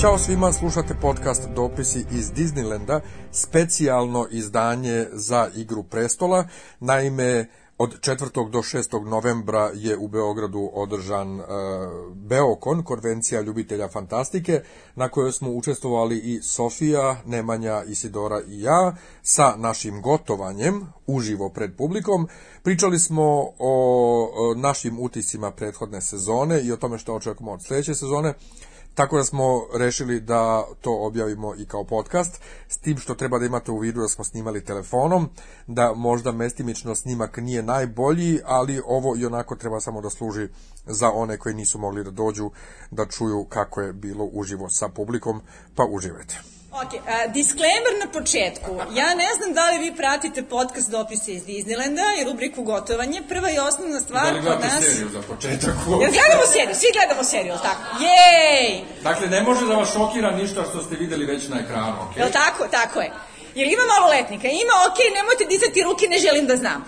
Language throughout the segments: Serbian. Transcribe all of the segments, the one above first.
Ćao svima, slušate podcast Dopisi iz Disneylanda, specijalno izdanje za Igru prestola. Naime, od 4. do 6. novembra je u Beogradu održan uh, Beokon, konvencija ljubitelja fantastike, na kojoj smo učestvovali i Sofija, Nemanja, Isidora i ja, sa našim gotovanjem, uživo pred publikom. Pričali smo o, našim utiscima prethodne sezone i o tome što očekujemo od sledeće sezone. Tako da smo rešili da to objavimo i kao podcast, s tim što treba da imate u vidu da smo snimali telefonom, da možda mestimično snimak nije najbolji, ali ovo i onako treba samo da služi za one koji nisu mogli da dođu da čuju kako je bilo uživo sa publikom, pa uživajte. Ok, uh, disclaimer na početku. Ja ne znam da li vi pratite podcast dopise iz Disneylanda i rubriku gotovanje. Prva i osnovna stvar Da li kod gledate nas... seriju za početak? Jel gledamo seriju? Svi gledamo seriju, jel tako? Jej! Dakle, ne može da vas šokira ništa što ste videli već na ekranu, ok? Jel tako? Tako je. Jel ima maloletnika? Ima, ok, nemojte dizati ruke, ne želim da znam.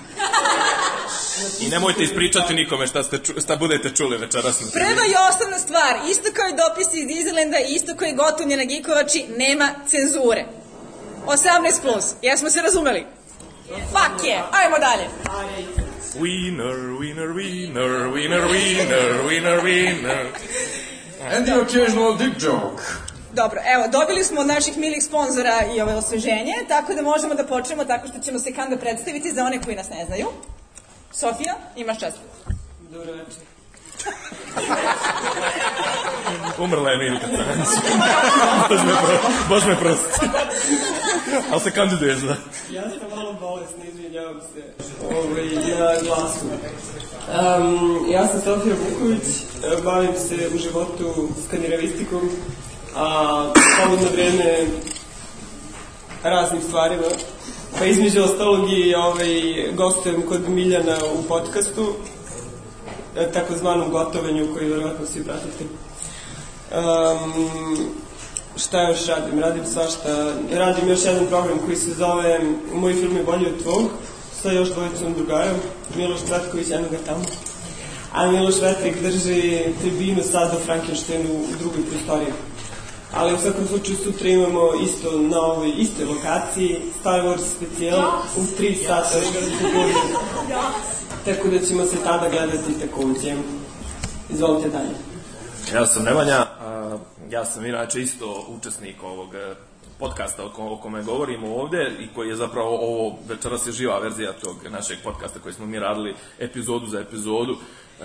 I nemojte ispričati nikome šta, ste, ču- šta budete čuli večeras na Prva i osnovna stvar, isto kao i dopisi iz Disneylanda, isto kao i gotovnje na Gikovači, nema cenzure. 18 plus, jesmo se razumeli? Fuck je, ajmo dalje. Winner, winner, winner, winner, winner, winner, winner. And the occasional dick joke. Dobro, evo, dobili smo od naših milih sponzora i ove osveženje, tako da možemo da počnemo tako što ćemo se kanda predstaviti za one koji nas ne znaju. Sofija, imaš čast. Dobro večer. Umrla je Milka Crnec. Bož me, pro, bož me prosti. Ali se kandiduješ za... Ja sam malo bolesna, izvinjavam se ovaj, na glasu. Um, ja sam Sofija Vuković, bavim se u životu skandinavistikom, a slobodno vreme raznim stvarima. Pa između ostalog i ovaj, gostujem kod Miljana u podcastu, e, takozvanom gotovanju koji verovatno svi pratite. Um, šta još radim? Radim svašta. Radim još jedan program koji se zove Moj film je bolji od tvog sa još dvojicom drugara, Miloš Cvetković, jednoga tamo. A Miloš Vetrik drži tribinu sad do Frankensteinu u drugoj prostoriji. Ali u svakom slučaju sutra imamo isto na ovoj istoj lokaciji Star Wars specijal u 3 sata. Tako da ćemo se tada gledati takođe. Izvolite dalje. Ja sam Nemanja, a, ja sam inače isto učesnik ovog podcasta o, ko- o kome govorimo ovde i koji je zapravo ovo večeras je živa verzija tog našeg podcasta koji smo mi radili epizodu za epizodu. E,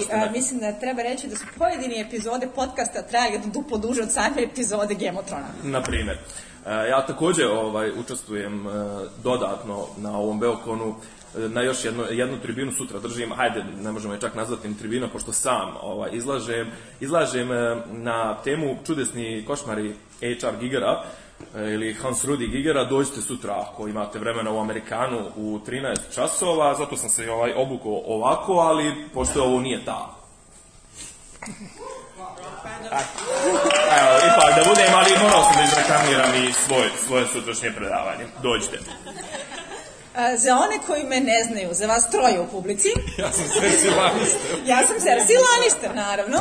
I a, na- mislim da treba reći da su pojedine epizode podcasta trajali duplo duže od same epizode Gemotrona. na primer. E, Ja takođe ovaj, učestvujem e, dodatno na ovom Beokonu e, na još jednu, jednu tribinu sutra držim, hajde, ne možemo je čak nazvati ni tribina, pošto sam ovaj, izlažem, izlažem e, na temu čudesni košmari HR Gigera, e, ili Hans Rudi Gigera, dođite sutra ako imate vremena u Amerikanu u 13 časova, zato sam se ovaj obukao ovako, ali pošto ovo nije ta Evo, ipak da budem, ali morao sam da izreklamiram i svoj, svoje sutrašnje predavanje. Dođite. A, za one koji me ne znaju, za vas troje u publici, Ja sam Cersei Lannister. ja sam Cersei Lannister, naravno.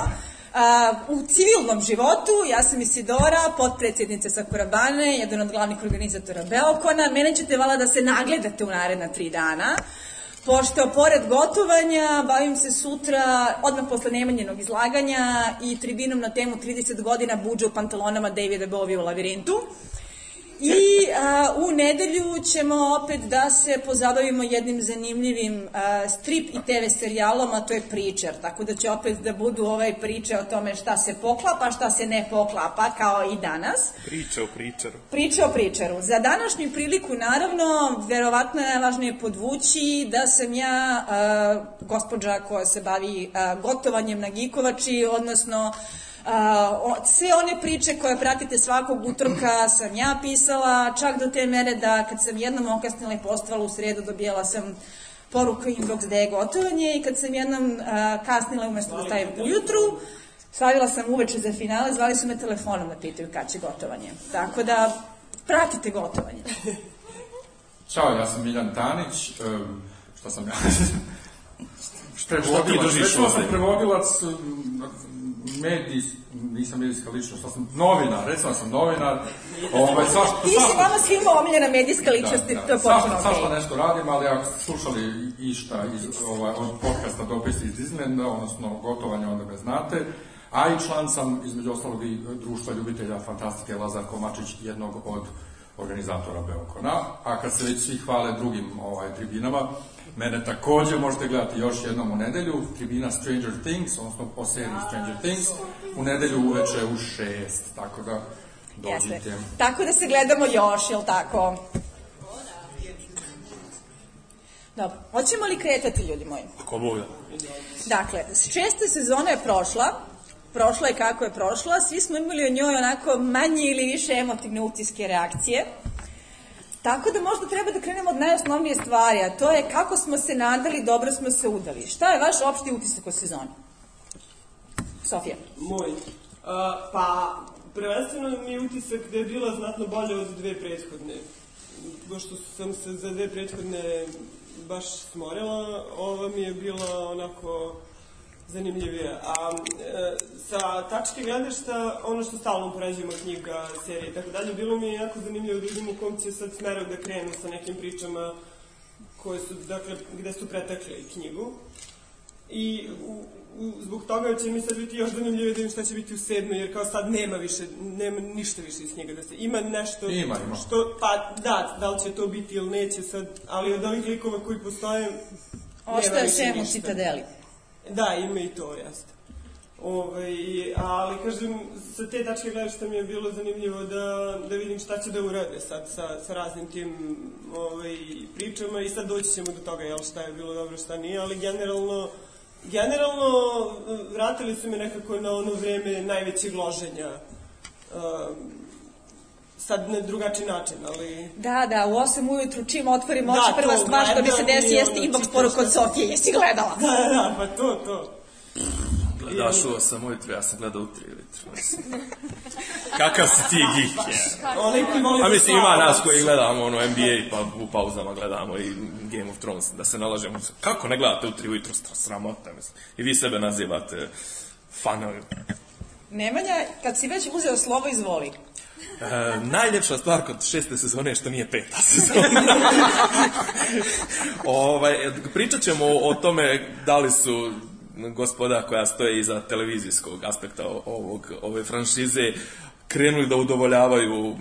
A, u civilnom životu, ja sam Isidora, potpredsjednica Sakura Bane, jedan od glavnih organizatora Beokona. Mene ćete vala da se nagledate u naredna tri dana. Pošto, pored gotovanja, bavim se sutra, odmah posle Nemanjenog izlaganja i tribinom na temu 30 godina buđa u pantalonama Davida Bowie u lavirintu. I a, u nedelju ćemo opet da se pozabavimo jednim zanimljivim a, strip i TV serijalom, a to je Preacher. Tako da će opet da budu ovaj priče o tome šta se poklapa, šta se ne poklapa, kao i danas. Priča o pričaru. Priča o pričaru. Za današnju priliku, naravno, verovatno je najvažnije podvući da sam ja uh, gospođa koja se bavi uh, gotovanjem na Gikovači, odnosno Uh, sve one priče koje pratite svakog utorka sam ja pisala, čak do te mere da kad sam jednom okasnila i postavala u sredu dobijala sam poruku inbox da je gotovanje i kad sam jednom uh, kasnila umesto da stavim ujutru, stavila sam uveče za finale, zvali su me telefonom da pitaju kad će gotovanje. Tako da, pratite gotovanje. Ćao, ja sam Miljan Tanić. Um, šta sam ja? Šta ti Prevodilac. držiš Recimo sam prevodilac medijs, nisam medijska ličnost, sam novinar, recimo sam novinar, ovaj, svašta, Ti si vama svima omiljena medijska ličnost, da, to je potpuno svašta, svašta okej. nešto radim, ali ako ste slušali išta iz, ovaj, od podcasta Dopisi iz Disneylanda, odnosno gotovanja, onda me znate. A i član sam, između ostalog, i društva ljubitelja fantastike Lazar Komačić, jednog od organizatora Beokona. A kad se već svi hvale drugim ovaj, tribinama, mene takođe možete gledati još jednom u nedelju, tribina Stranger Things, odnosno po seriji Stranger Things, u nedelju uveče u šest, tako da dođite. Jeste. Tako da se gledamo još, jel tako? Dobro, hoćemo li kretati, ljudi moji? Ko Bog da. Dakle, šesta sezona je prošla, prošla je kako je prošla, svi smo imali o njoj onako manje ili više emotivne utiske reakcije. Tako da možda treba da krenemo od najosnovnije stvari, a to je kako smo se nadali, dobro smo se udali. Šta je vaš opšti utisak o sezoni? Sofija. Moj. A, pa, prvenstveno mi je utisak da je bila znatno bolja od dve prethodne. Pošto sam se za dve prethodne baš smorila, ova mi je bila onako zanimljivija. A e, sa tačke gledišta, ono što stalno poređujemo knjiga, serije i tako dalje, bilo mi je jako zanimljivo da vidim u kom će sad smeru da krenu sa nekim pričama koje su, dakle, gde su pretekle knjigu. I u, u, zbog toga će mi sad biti još zanimljivije da vidim šta će biti u sedmoj, jer kao sad nema više, nema ništa više iz knjiga da se, ima nešto Ima, ima. što, pa da, da li će to biti ili neće sad, ali od ovih likova koji postoje, Ostaje sem u ništa. Citadeli. Da, ima i to, jeste. Ove, ali, kažem, sa te tačke gledišta mi je bilo zanimljivo da, da vidim šta će da urade sad sa, sa raznim tim ovaj, pričama i sad doći ćemo do toga, jel, šta je bilo dobro, šta nije, ali generalno, generalno vratili su me nekako na ono vreme najvećeg loženja. Um, sad na drugačiji način, ali... Da, da, u 8 ujutru čim otvorim Da, oči, prva to, stvar što mi se desi jeste inbox poruka od. Sofije, jesi gledala? Da, da, pa to, to. Gledaš ovo sam ujutru, ja sam gledao u tri ujutru. Kakav si ti geek, je? A da mislim, ima nas koji gledamo ono NBA, pa u pauzama gledamo i Game of Thrones, da se nalažemo. Kako ne gledate u tri ujutru, stra- sramota, mislim. I vi sebe nazivate fanovi. Nemanja, kad si već uzeo slovo, izvoli. E, najljepša stvar kod šeste sezone je što nije peta sezona. ovaj, pričat ćemo o, o tome da li su gospoda koja stoje iza televizijskog aspekta ovog, ove franšize krenuli da udovoljavaju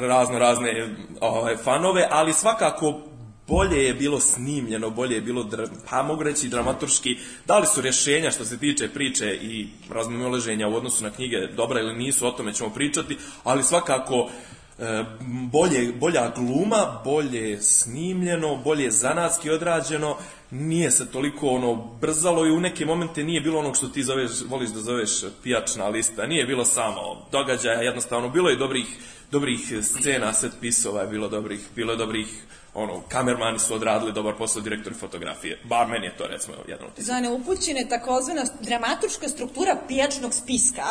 razno razne ovaj, fanove, ali svakako bolje je bilo snimljeno, bolje je bilo, pa mogu reći dramaturški, da li su rješenja što se tiče priče i razmimoleženja u odnosu na knjige dobra ili nisu, o tome ćemo pričati, ali svakako e, bolje, bolja gluma, bolje snimljeno, bolje zanatski odrađeno, nije se toliko ono brzalo i u neke momente nije bilo onog što ti zoveš, voliš da zoveš pijačna lista, nije bilo samo događaja, jednostavno bilo je dobrih, dobrih scena, set pisova je bilo dobrih, bilo je dobrih ono, kamermani su odradili dobar posao, direktori fotografije. Bar meni je to, recimo, jedan od tih. Za neupućene takozvana dramaturška struktura pijačnog spiska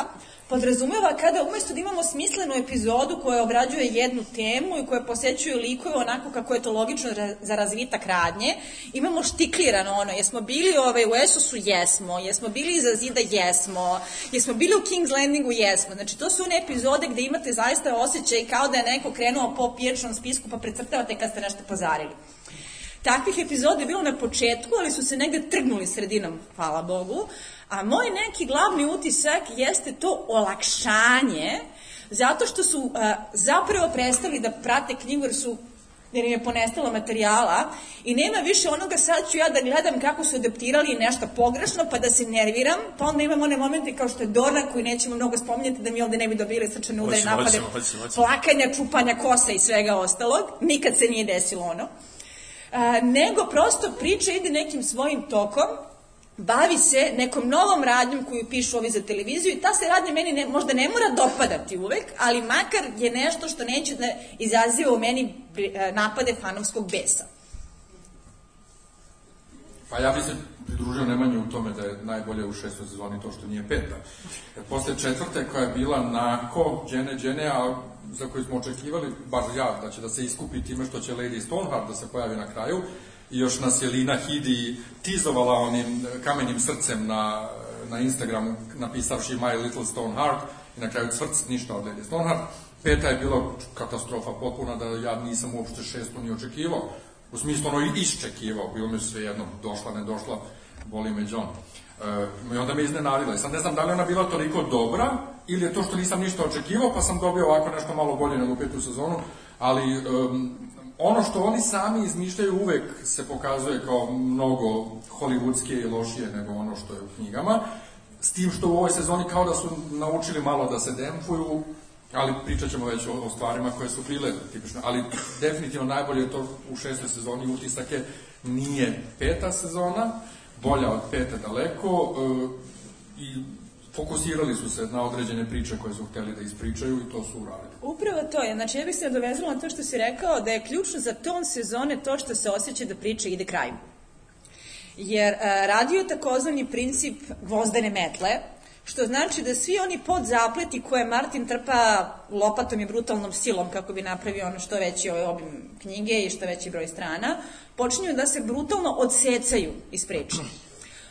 podrazumeva kada umesto da imamo smislenu epizodu koja obrađuje jednu temu i koja posećuje likove onako kako je to logično za razvitak radnje, imamo štiklirano ono, jesmo bili ovaj, u Esosu, jesmo, jesmo bili iza zida, jesmo, jesmo bili u King's Landingu, jesmo. Znači, to su one epizode gde imate zaista osjećaj kao da je neko krenuo po pijačnom spisku pa precrtavate kad ste nešto pozarili. Takvih epizoda je bilo na početku, ali su se negde trgnuli sredinom, hvala Bogu. A moj neki glavni utisak jeste to olakšanje, zato što su uh, zapravo prestali da prate knjigu jer su jer im je ponestalo materijala i nema više onoga sad ću ja da gledam kako su adaptirali nešto pogrešno pa da se nerviram, pa onda imam one momente kao što je Dorna koji nećemo mnogo spominjati da mi ovde ne bi dobili srčane udare, napade, hoćemo, hoćemo, hoćemo. plakanja, čupanja kosa i svega ostalog. Nikad se nije desilo ono. A, nego prosto priča ide nekim svojim tokom, bavi se nekom novom radnjom koju pišu ovi za televiziju i ta se radnja meni ne, možda ne mora dopadati uvek, ali makar je nešto što neće da izaziva u meni e, napade fanovskog besa. Pa ja bi se pridružio Nemanju u tome da je najbolje u šestoj sezoni to što nije peta. Jer posle četvrte koja je bila nako, džene, džene, a za koju smo očekivali, bar ja, da će da se iskupi time što će Lady Stoneheart da se pojavi na kraju, i još nas je Lina Hidi tizovala onim kamenim srcem na na Instagramu napisavši My Little Stone Heart i na kraju cvrc ništa od Lady Stoneheart. Peta je bila katastrofa potpuna da ja nisam uopšte šestu ni očekivao. U smislu ono iščekivao, bilo mi sve jedno, došla, ne došla, boli me John. E, I onda me iznenadila. I sad ne znam da li ona bila toliko dobra ili je to što nisam ništa očekivao pa sam dobio ovako nešto malo bolje nego petu sezonu, ali um, ono što oni sami izmišljaju uvek se pokazuje kao mnogo hollywoodske i lošije nego ono što je u knjigama, s tim što u ovoj sezoni kao da su naučili malo da se dempuju, ali pričat ćemo već o, o stvarima koje su bile tipične, ali definitivno najbolje je to u šestoj sezoni utisak je nije peta sezona, bolja od pete daleko e, i fokusirali su se na određene priče koje su hteli da ispričaju i to su uradili. Upravo to je, znači ja bih se nadovezala na to što si rekao da je ključno za ton sezone to što se osjeća da priča ide krajem. Jer a, e, radio je takozvani princip gvozdene metle, što znači da svi oni podzapleti koje Martin trpa lopatom i brutalnom silom kako bi napravio ono što veći ovaj obim knjige i što veći broj strana, počinju da se brutalno odsecaju iz priče.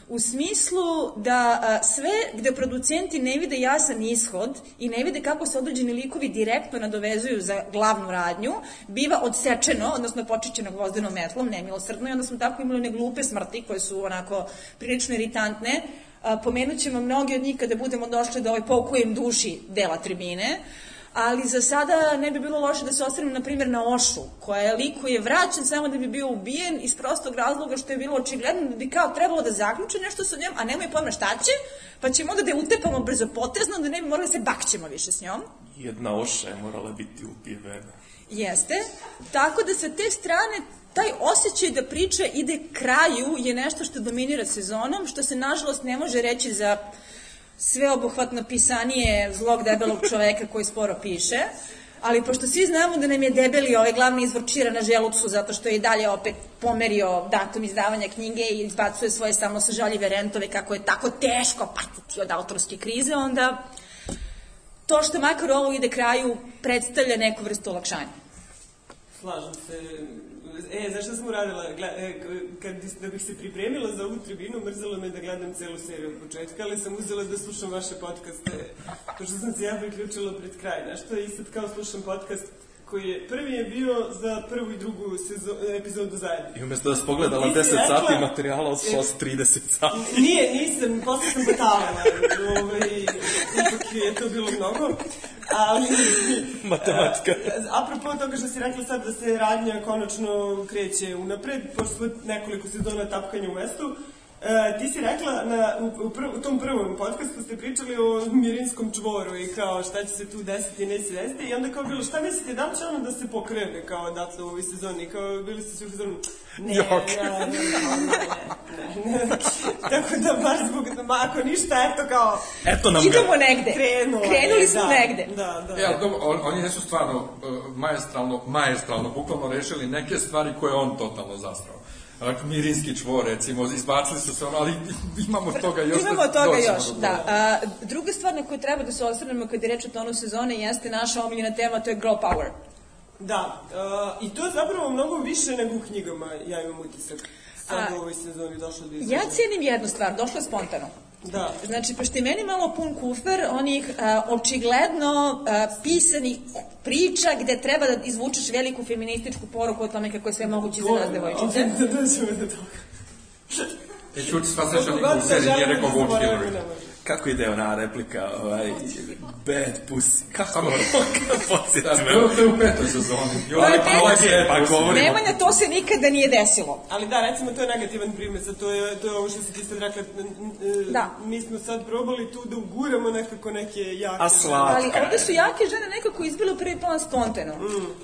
U smislu da sve gde producenti ne vide jasan ishod i ne vide kako se određeni likovi direktno nadovezuju za glavnu radnju, biva odsečeno, odnosno počićeno gvozdenom metlom, nemilosrdno i onda smo tako imali one glupe smrti koje su onako prilično iritantne, pomenut ćemo mnogi od njih kada budemo došli do ovaj poukujem duši dela tribine, ali za sada ne bi bilo loše da se ostavim, na primjer, na Ošu, koja je lik koji je vraćen samo da bi bio ubijen iz prostog razloga što je bilo očigledno da bi kao trebalo da zaključe nešto sa njom, a nemaju pojma šta će, pa ćemo onda da je utepamo brzo potezno, da ne bi morali da se bakćemo više s njom. Jedna Oša je morala biti ubijena. Jeste. Tako da sa te strane taj osjećaj da priča ide kraju je nešto što dominira sezonom, što se nažalost ne može reći za sveobuhvatno pisanije zlog debelog čoveka koji sporo piše, ali pošto svi znamo da nam je debeli ovaj glavni izvor čira na želucu zato što je i dalje opet pomerio datum izdavanja knjige i izbacuje svoje samo sažaljive rentove kako je tako teško patiti od autorske krize, onda to što makar ovo ide kraju predstavlja neku vrstu olakšanja. Slažem se E, znaš šta sam uradila? Gle, e, kad, da bih se pripremila za ovu tribinu, mrzalo me da gledam celu seriju od početka, ali sam uzela da slušam vaše podcaste, pošto sam se ja priključila pred kraj. Znaš što, i sad kao slušam podcast koji je, prvi je bio za prvu i drugu sezo, epizodu zajedno. I umesto da si pogledala 10 rekla, sati materijala, osšla s 30 sati. Nije, nisam, posle sam batalala, ovaj, ipak je to bilo mnogo. Ali... Matematika. Apropo toga što si rekla sad da se radnja konačno kreće unapred, posle nekoliko sezona tapkanja u mestu, E, ti si rekla na, u, u, prv, u tom prvom podcastu ste pričali o Mirinskom čvoru i kao šta će se tu desiti i neće desiti i onda kao bilo šta mislite da li će ono da se pokrene kao odatle u ovoj sezoni? Kao bili ste svi u fazonu ne, ne, ne, ne, ne, ne, tako da baš zbog ma, ako ništa eto kao eto nam idemo ga. negde krenulo krenuli smo da, negde. da, da. Ja, dobro, on, oni su stvarno uh, majestralno, majestralno, bukvalno rešili neke stvari koje on totalno zastrao mirinski čvor, recimo, izbacili su se ono, ali imamo toga još. Imamo da toga još, da. A, druga stvar na koju treba da se osvrnemo kad je reč o tonu sezone jeste naša omiljena tema, to je girl power. Da, uh, i to je zapravo mnogo više nego u knjigama, ja imam utisak. Sad u ovoj sezoni došlo do Ja cijenim jednu stvar, došlo je spontano. Da. Znači, pošto je meni malo pun kufer onih a, očigledno a, pisanih priča gde treba da izvučeš veliku feminističku poruku o tome kako je sve moguće za nas devojčice. Da dođemo do toga. E, čuti sva sreća niko u seriji nije rekao uopšte Kako ide ona replika, ovaj, bad pussy. Kako Samo podsjeti me? To je u petoj sezoni. Je pa ovaj je, pa govorimo. Nemanja, to se nikada nije desilo. Ali da, recimo, to je negativan primjer, sad to je, to je ovo što si ti sad rekla, n- n- Da. mi smo sad probali tu da uguramo nekako neke jake... A slatka Ali ovde su jake žene nekako izbile u prvi plan spontano.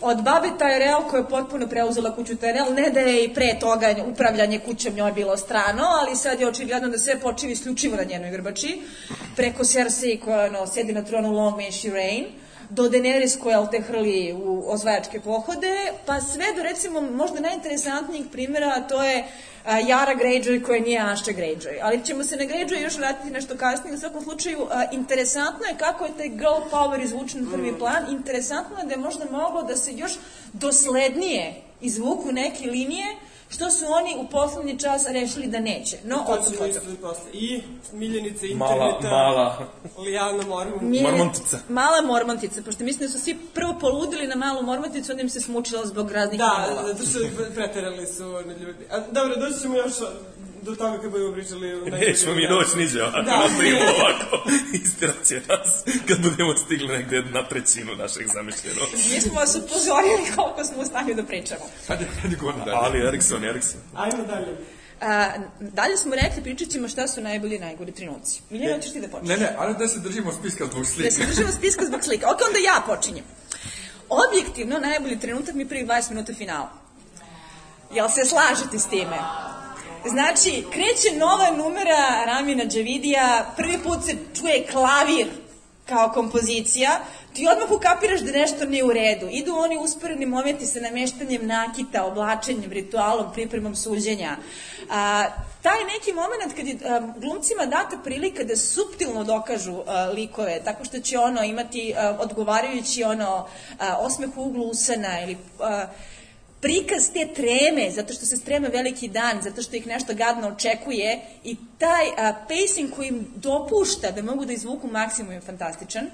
Od babe Tyrell koja je potpuno preuzela kuću Tyrell, ne da je i pre toga upravljanje kućom njoj bilo strano, ali sad je očigledno da sve počivi isključivo na njenoj grbači. Preko Cersei koja no, sedi na tronu Long May She Reign, do Daenerys koja te hrli u osvajačke pohode, pa sve do recimo možda najinteresantnijih primjera, a to je a, Yara Greyjoy koja nije Asha Greyjoy. Ali ćemo se na Greyjoy još vratiti nešto kasnije. U svakom slučaju, a, interesantno je kako je taj girl power izvučen u prvi plan. Interesantno je da je možda moglo da se još doslednije izvuku neke linije što su oni u poslednji čas rešili da neće. No, To o tom ćemo potom. posle. I miljenica Mala, interneta, mala. Lijana Mormon. Miljeni- Mormontica. Mala mormontica, pošto mislim da su svi prvo poludili na malu mormonticu, onda im se smučilo zbog raznih Da, malova. zato što preterali su na ljudi. A, dobro, doći ćemo još do toga kad budemo pričali... Nećemo mi doći niđe ovako, Da. nastavimo ovako, istirat će nas kad budemo stigli negde na trećinu našeg zamišljenog. Mi smo vas upozorili koliko smo u stanju da pričamo. Hajde, hajde govorno dalje. Ali Erikson, Erikson. Ajmo dalje. A, dalje smo rekli, pričat ćemo šta su najbolji i najgori trenuci. Miljana, hoćeš ti da počneš? Ne, ne, ali da se držimo spiska zbog Da se slika. držimo spiska zbog slika. Ok, onda ja počinjem. Objektivno, najbolji trenutak mi je prvih 20 minuta finala. Jel se slažete s time? Znači, kreće nova numera Ramina Džavidija, prvi put se čuje klavir kao kompozicija, ti odmah ukapiraš da nešto nije u redu. Idu oni usporeni momenti sa nameštanjem nakita, oblačenjem, ritualom, pripremom suđenja. A, taj neki moment kad je a, glumcima data prilika da suptilno dokažu a, likove, tako što će ono imati a, odgovarajući ono a, osmeh u uglu usana ili a, prikaz te treme, zato što se streme veliki dan, zato što ih nešto gadno očekuje i taj a, pacing koji im dopušta da mogu da izvuku maksimum je fantastičan.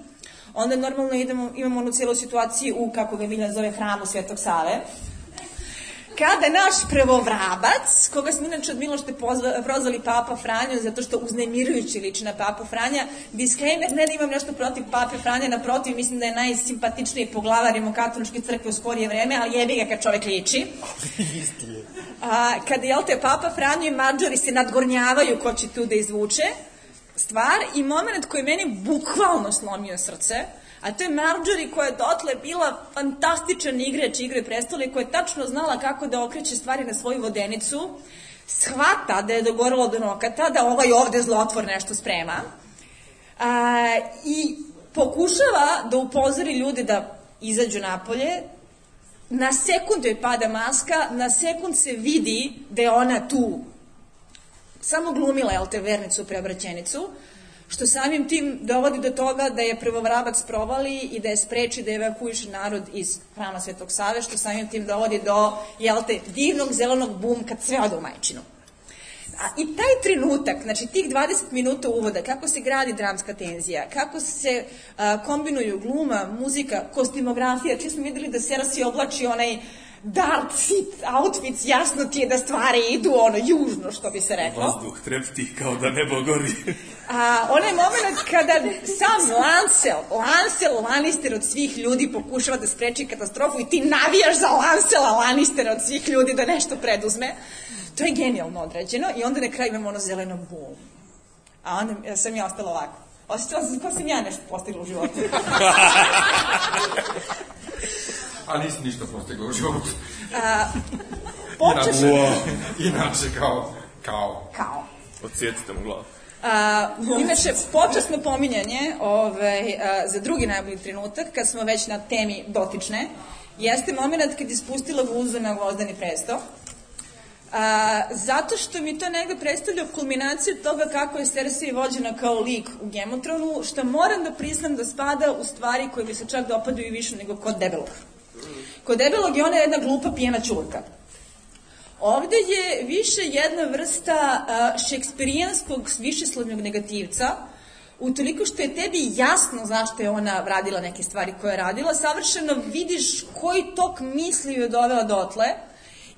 Onda normalno idemo, imamo onu cijelu situaciju u, kako ga Miljan zove, hramu Svetog Save, kada naš prvovrabac, koga smo inače od Milošte prozvali Papa Franjo, zato što uznemirujući liči na Papu Franja, disclaimer, ne da imam nešto protiv Pape Franja, naprotiv, mislim da je najsimpatičniji poglavar rimokatoličke crkve u skorije vreme, ali jebi ga kad čovek liči. A, kada, jel te, Papa Franjo i Marjorie se nadgornjavaju ko će tu da izvuče stvar i moment koji meni bukvalno slomio srce, a to je Marjorie koja je dotle bila fantastičan igrač igre prestola i koja je tačno znala kako da okreće stvari na svoju vodenicu, shvata da je dogoralo do nokata, da ovaj ovde zlotvor nešto sprema a, i pokušava da upozori ljude da izađu napolje, na sekund joj pada maska, na sekund se vidi da je ona tu. Samo glumila, jel te, vernicu preobraćenicu, što samim tim dovodi do toga da je prvovrabac provali i da je spreči da evakuiše narod iz hrama Svetog Save, što samim tim dovodi do, jel te, divnog zelenog bum kad sve ode u majčinu. A, I taj trenutak, znači tih 20 minuta uvoda, kako se gradi dramska tenzija, kako se a, kombinuju gluma, muzika, kostimografija, čim smo videli da Serasi oblači onaj dark fit outfits, jasno ti je da stvari idu ono južno, što bi se reklo. Vazduh trepti kao da nebo gori. A onaj moment kada sam Lancel, Lancel Lannister od svih ljudi pokušava da spreči katastrofu i ti navijaš za Lancela Lannistera od svih ljudi da nešto preduzme, to je genijalno određeno i onda na kraju imamo ono zeleno bum. A onda ja sam ja ostala ovako. Osjećala sam kao sam ja nešto postigla u životu. A nisi ništa postigla u životu. A, počeš Inače, kao, kao. kao. Odsjetite mu glavu. A, inače, počasno pominjanje ovaj, a, za drugi najbolji trenutak, kad smo već na temi dotične, jeste moment kad je spustila guzu na gvozdani presto. A, zato što mi to negde predstavlja kulminaciju toga kako je Cersei vođena kao lik u Thrones, što moram da priznam da spada u stvari koje mi se čak dopadaju i više nego kod debelog. Kod debelog je ona jedna glupa pijena čurka. Ovde je više jedna vrsta šekspirijanskog višeslovnog negativca, utoliko što je tebi jasno zašto je ona radila neke stvari koje je radila, savršeno vidiš koji tok misli je doveo dotle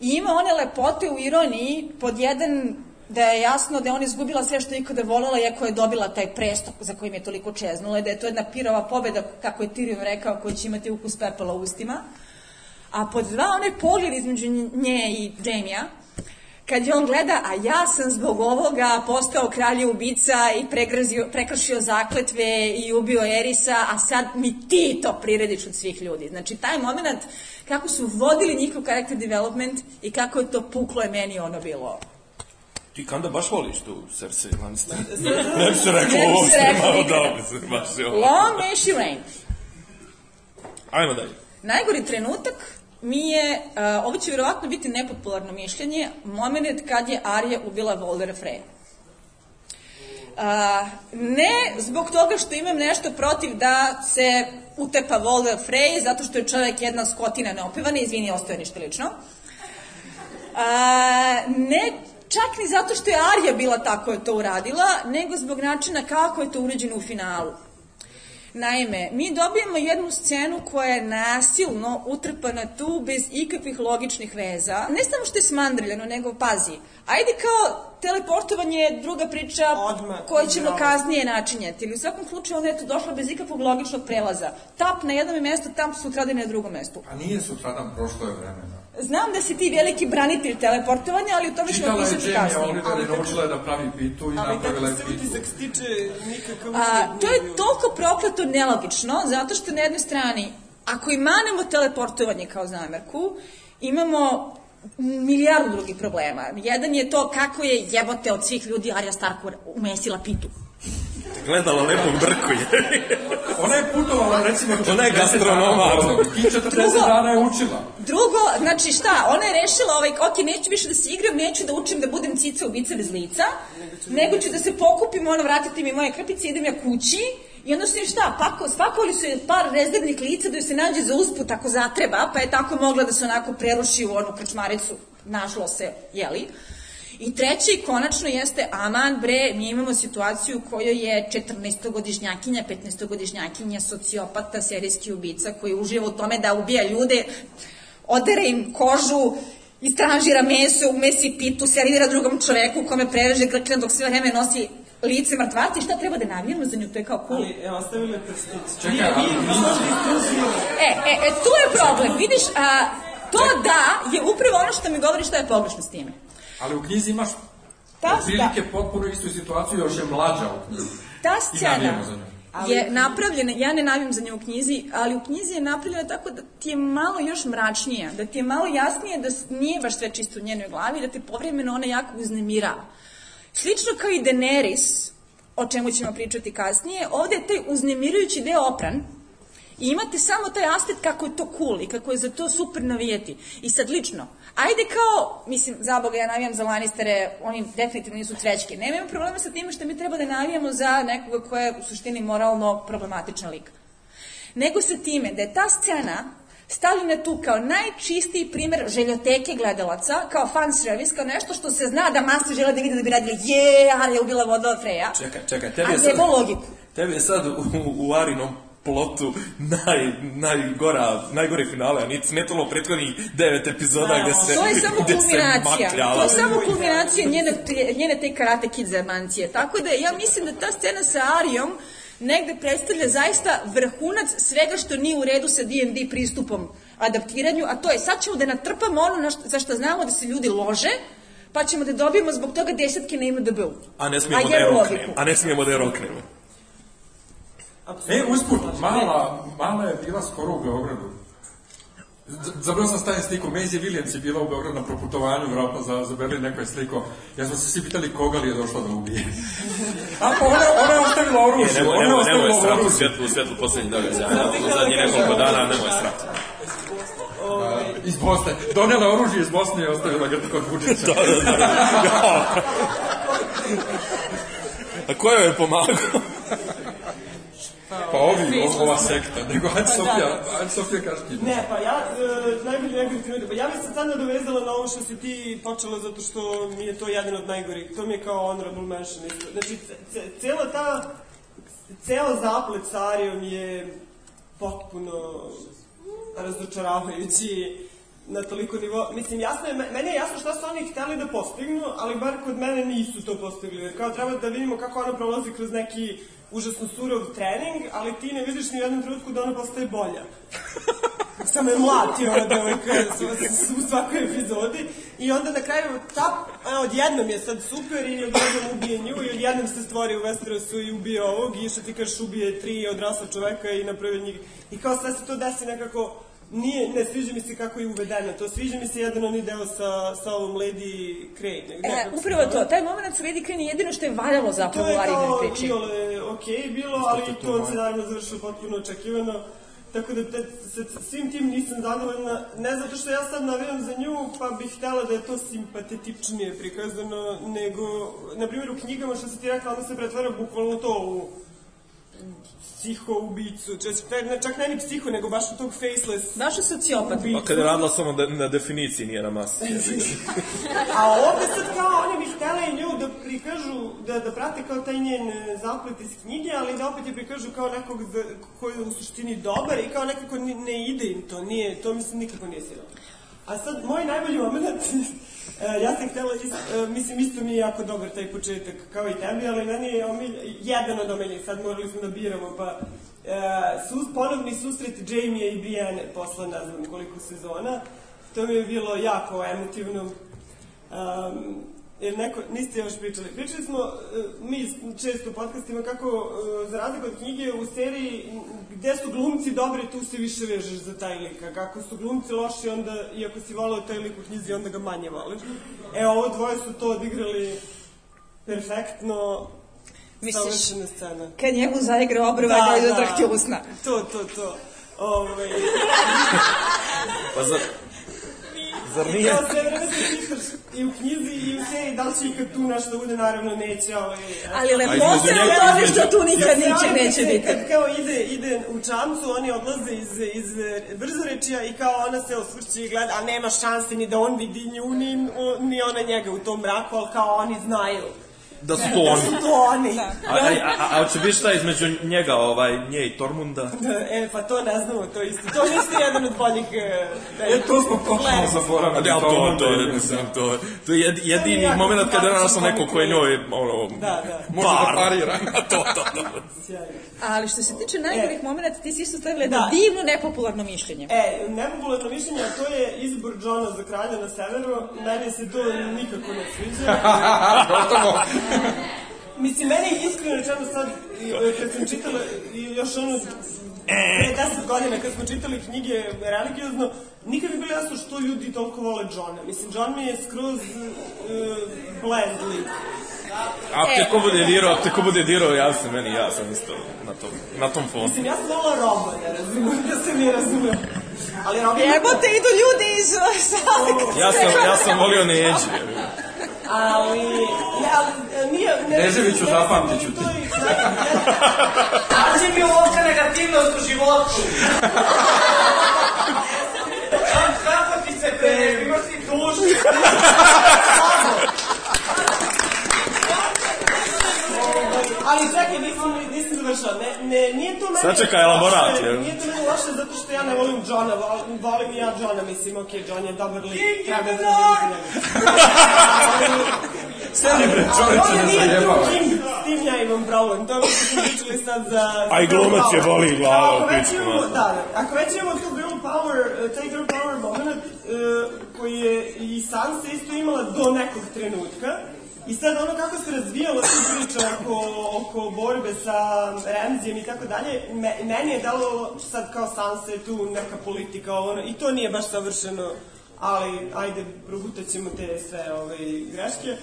i ima one lepote u ironiji pod jedan da je jasno da je ona izgubila sve što je ikada volela iako je dobila taj prestok za kojim je toliko čeznula i da je to jedna pirova pobeda, kako je Tyrion rekao, koji će imati ukus pepela u ustima. A pod dva, onaj pogled između nje i Jamie-a, kad je on gleda, a ja sam zbog ovoga postao kralje ubica i pregrazio, prekršio zakletve i ubio Erisa, a sad mi ti to prirediš od svih ljudi. Znači, taj moment, kako su vodili njihov character development i kako je to puklo je meni ono bilo. Ti kanda baš voliš tu Cersei Lannister? ne bi se rekao Ne bi ovo, se reklo malo nikad. dobro, se baš je ovo. Long may she reign. Ajmo dalje. Najgori trenutak mi je, uh, ovo će vjerovatno biti nepopularno mišljenje, moment kad je Arya ubila Voldera Freya. Uh, ne zbog toga što imam nešto protiv da se utepa Volder Frey, zato što je čovjek jedna skotina neopivana, izvini, ostaje ništa lično. A, ne čak ni zato što je Arija bila tako je to uradila, nego zbog načina kako je to urađeno u finalu. Naime, mi dobijemo jednu scenu koja je nasilno utrpana tu bez ikakvih logičnih veza. Ne samo što je smandrljeno, nego pazi. Ajde kao teleportovanje je druga priča Odmah, koju ćemo kasnije načinjati. Ili u svakom slučaju ona je tu došla bez ikakvog logičnog prelaza. Tap na jednom mestu, tap sutradan na drugom mestu. A nije sutradan, prošlo je vremena. Znam da si ti veliki branitelj teleportovanja, ali o tome ćemo Čitala je Jamie kasnije. Oliver i naučila je da pravi pitu i Ali napravila tako je se pitu. utisak stiče nikakav A, to je toliko prokleto nelogično, zato što na jednoj strani, ako i manemo teleportovanje kao zamerku, imamo milijardu drugih problema. Jedan je to kako je jebote od svih ljudi Arya Stark umesila pitu. Gledala lepog brku je. Ona je putovala, recimo, 40 Ona je gastronomar. dana i 40 Drugo- dana je učila. Drugo, znači šta, ona je rešila, ovaj, ok, neću više da se igram, neću da učim da budem cica ubica bez lica, nego ću da se pokupim, ono, vratiti mi moje krpice, idem ja kući, I onda su im šta, pako, spakovali su je par rezervnih lica da joj se nađe za usput ako zatreba, pa je tako mogla da se onako preruši u onu krčmaricu, našlo se, jeli. I treći, konačno, jeste Aman, bre, mi imamo situaciju u kojoj je 14-godišnjakinja, 15-godišnjakinja, sociopata, serijski ubica, koji uživa u tome da ubija ljude, odere im kožu, istražira meso, umesi pitu, servira drugom čoveku kome prereže grkljena dok sve vreme nosi lice mrtvaca i šta treba da navijamo za nju, to je kao cool. Ali, evo, ostavili prstić. Čekaj, Nije, ali. E, e, e, tu je problem, vidiš, a, to da je upravo ono što mi govori šta je pogrešno s time. Ali u knjizi imaš Ta, otprilike potpuno istu situaciju, još je mlađa od knjizi. Ta scena nju. je napravljena, ja ne navijam za nju u knjizi, ali u knjizi je napravljena tako da ti je malo još mračnija, da ti je malo jasnije da nije baš sve čisto u njenoj glavi, da te povremeno ona jako uznemirava. Slično kao i Daenerys, o čemu ćemo pričati kasnije, ovde je taj uznemirujući deo opran, I imate samo taj aspekt kako je to cool i kako je za to super navijeti. I sad lično, ajde kao, mislim, za Boga ja navijam za Lannistere, oni definitivno nisu cvećke. Nemam problema sa time što mi treba da navijamo za nekoga koja je u suštini moralno problematičan lik. Nego sa time da je ta scena stavljena tu kao najčistiji primer željoteke gledalaca, kao fan service, kao nešto što se zna da masa žele da vide da bi radili je, je ubila voda od Freja. Čekaj, čekaj, A tebi je sad, logiku. tebi je sad u, u Arinom plotu naj, najgora, najgore finale, a nije smetalo prethodnih devet epizoda gde se, To je samo kulminacija. To je samo kulminacija njene, te- njene te karate kid zajebancije. Tako da ja mislim da ta scena sa Arijom negde predstavlja zaista vrhunac svega što nije u redu sa D&D pristupom adaptiranju, a to je sad ćemo da natrpamo ono na što, za što znamo da se ljudi lože, pa ćemo da dobijemo zbog toga desetke na IMDB-u. A ne smijemo da je roknemo. A ne smijemo da je roknemo. E, usput, mala, mala je bila skoro u Beogradu. Z- Zabrio sam stavim sliku, Maisie Williams je bila u Beogradu na proputovanju, vjerojatno za, za Berlin neko je sliko. Ja smo se svi pitali koga li je došla da ubije. A pa ona, ona je ostavila oružje, E, nemoj, ona je strati u svjetlu, u svjetlu poslednjih događaja. U zadnjih nekoliko dana nemoj strati. Iz Bosne. Donela je oružje iz Bosne i ostavila ga kod Vučića. Da, da, da. A ko joj je pomagao? Pa ovi, o- ova sekta. Nego, ajde Sofija, ajde Sofija kaži ti. Ne, pa ja, e, najbolji trenutak, pa ja bih se sad nadovezala na ovo što si ti počela zato što mi je to jedan od najgorih, to mi je kao honorable mention isto. Znači, ce- ce- cela ta, ceo zaplet sa Arijom je potpuno razočaravajući na toliko nivo. Mislim, jasno je, me- meni je jasno šta su oni hteli da postignu, ali bar kod mene nisu to postigli. Jer kao treba da vidimo kako ona prolazi kroz neki užasno surov trening, ali ti ne vidiš ni u jednom trenutku da ona postaje bolja. Samo je mlati ona devojka u svakoj epizodi i onda na kraju tap, a, odjednom je sad super i odjednom ubije nju i odjednom se stvori u Westerosu i ubije ovog i što ti kažeš ubije tri odrasla čoveka i napravi njih i kao sve se to desi nekako nije, ne sviđa mi se kako je uvedeno to, sviđa mi se jedan onaj deo sa, sa ovom Lady Crane. Ne, E, kako se upravo to, taj moment sa Lady Crane je jedino što je valjalo To zapravo je u Arijinoj kao priči. iole okej bilo, ali to se naravno završilo potpuno očekivano. Tako da te, sa svim tim nisam zadovoljna, ne zato što ja sad navijam za nju, pa bih htela da je to simpatetičnije prikazano, nego, na primjer, u knjigama što si ti rekla, onda se pretvara bukvalno to u psihoubicu, čak, ne, čak ne ni psiho, nego baš tog faceless Baš je sociopat. Pa kad je radila samo da, na definiciji, nije na masi. A ovde sad kao oni bi hteli nju da prikažu, da, da prate kao taj njen e, zaplet iz knjige, ali da opet je prikažu kao nekog za, koji je u suštini dobar i kao nekako ne, ne ide im to, nije, to mislim nikako nije sirano. A sad, moj najbolji moment, e, ja sam htela, ist, e, mislim, isto mi je jako dobar taj početak, kao i tebi, ali meni je omilj, jedan od omiljenih, sad morali smo da biramo, pa e, sus, ponovni susret Jamie i Brienne posle ne znam koliko sezona, to mi je bilo jako emotivno. Um, jer neko, niste još pričali. Pričali smo, uh, mi često u podcastima, kako, uh, za razliku od knjige, u seriji, gde su glumci dobri, tu se više vežeš za taj lik. A kako su glumci loši, onda, iako si volao taj lik u knjizi, onda ga manje voliš. E, ovo dvoje su to odigrali perfektno, Misliš, savršena scena. kad njemu zaigra obrva da, da, da usna. To, to, to. Ove, Pa zar, zar I nije? kao sve vreme se pitaš i u knjizi i u seriji da li će ikad tu nešto bude, naravno neće. Ovaj, Ali lepo se u tome što tu nikad Ja niče neće biti. Kad kao ide, ide u čamcu, oni odlaze iz, iz brzorečija i kao ona se osvrće i gleda, a nema šanse ni da on vidi nju, ni, ni ona njega u tom mraku, ali kao oni znaju. Da su to Da oni. su to oni. A, a, a, a će biti šta između njega, ovaj, nje i Tormunda? Da, e, pa to ne znamo, to isto. To je isto jedan od boljih... E, E, to smo potpuno zaboravili. da, to, to, je, mislim, to, to je jed, jedini jako moment kada je našao neko ko je njoj, ono, Da, da. Može da parira. to, to, to. Ali što se tiče najgorih momenta, ti si isto stavila Da. divno nepopularno mišljenje. E, nepopularno mišljenje, a to je izbor Johna za kralja na severu. Meni se to nikako ne sviđa. Mislim, meni iskreno rečeno sad, i, e, kad sam čitala i još ono, pre deset godina kad smo čitali knjige religiozno, nikad mi je bilo jasno što ljudi toliko vole Johna. Mislim, John mi je skroz uh, lik. A te ko bude dirao, te ko bude dirao, ja se meni, ja sam isto na tom, na tom fonu. Mislim, ja sam volila Roba, ne razumem, da se mi razumem. Ali Rob je... Jebote, idu ljudi iz sale. Ja sam, ja sam volio Neđi. Ali, e, nije... Ne, Neževiću, ne- zapamtit ću ti. Kaži mi uopće negativnost u životu. Kako ti se pre, imaš ti dušu. Ali čekaj, nisam, nisam završala. Ne, ne, nije to meni... Sačekaj, elaborat, jer- Nije to meni loše zato što ja ne volim Johna, volim, volim i ja Johna, mislim, ok, John je dobar lik, treba da njega. Sedi bre, čoveče, ne nije zajebavaj. s tim ja imam problem, to je što smo pričali sad za... A i glumac je boli glava u pičku, da, da, ako već imamo tu girl power, eh, taj girl power moment, eh, koji je i Sansa isto imala do nekog trenutka, I sad ono kako se razvijala tu priča oko, oko borbe sa Ramzijem i tako dalje, me, meni je dalo sad kao Sansa je tu neka politika, ono, i to nije baš savršeno, ali ajde, progutat ćemo te sve ove greške.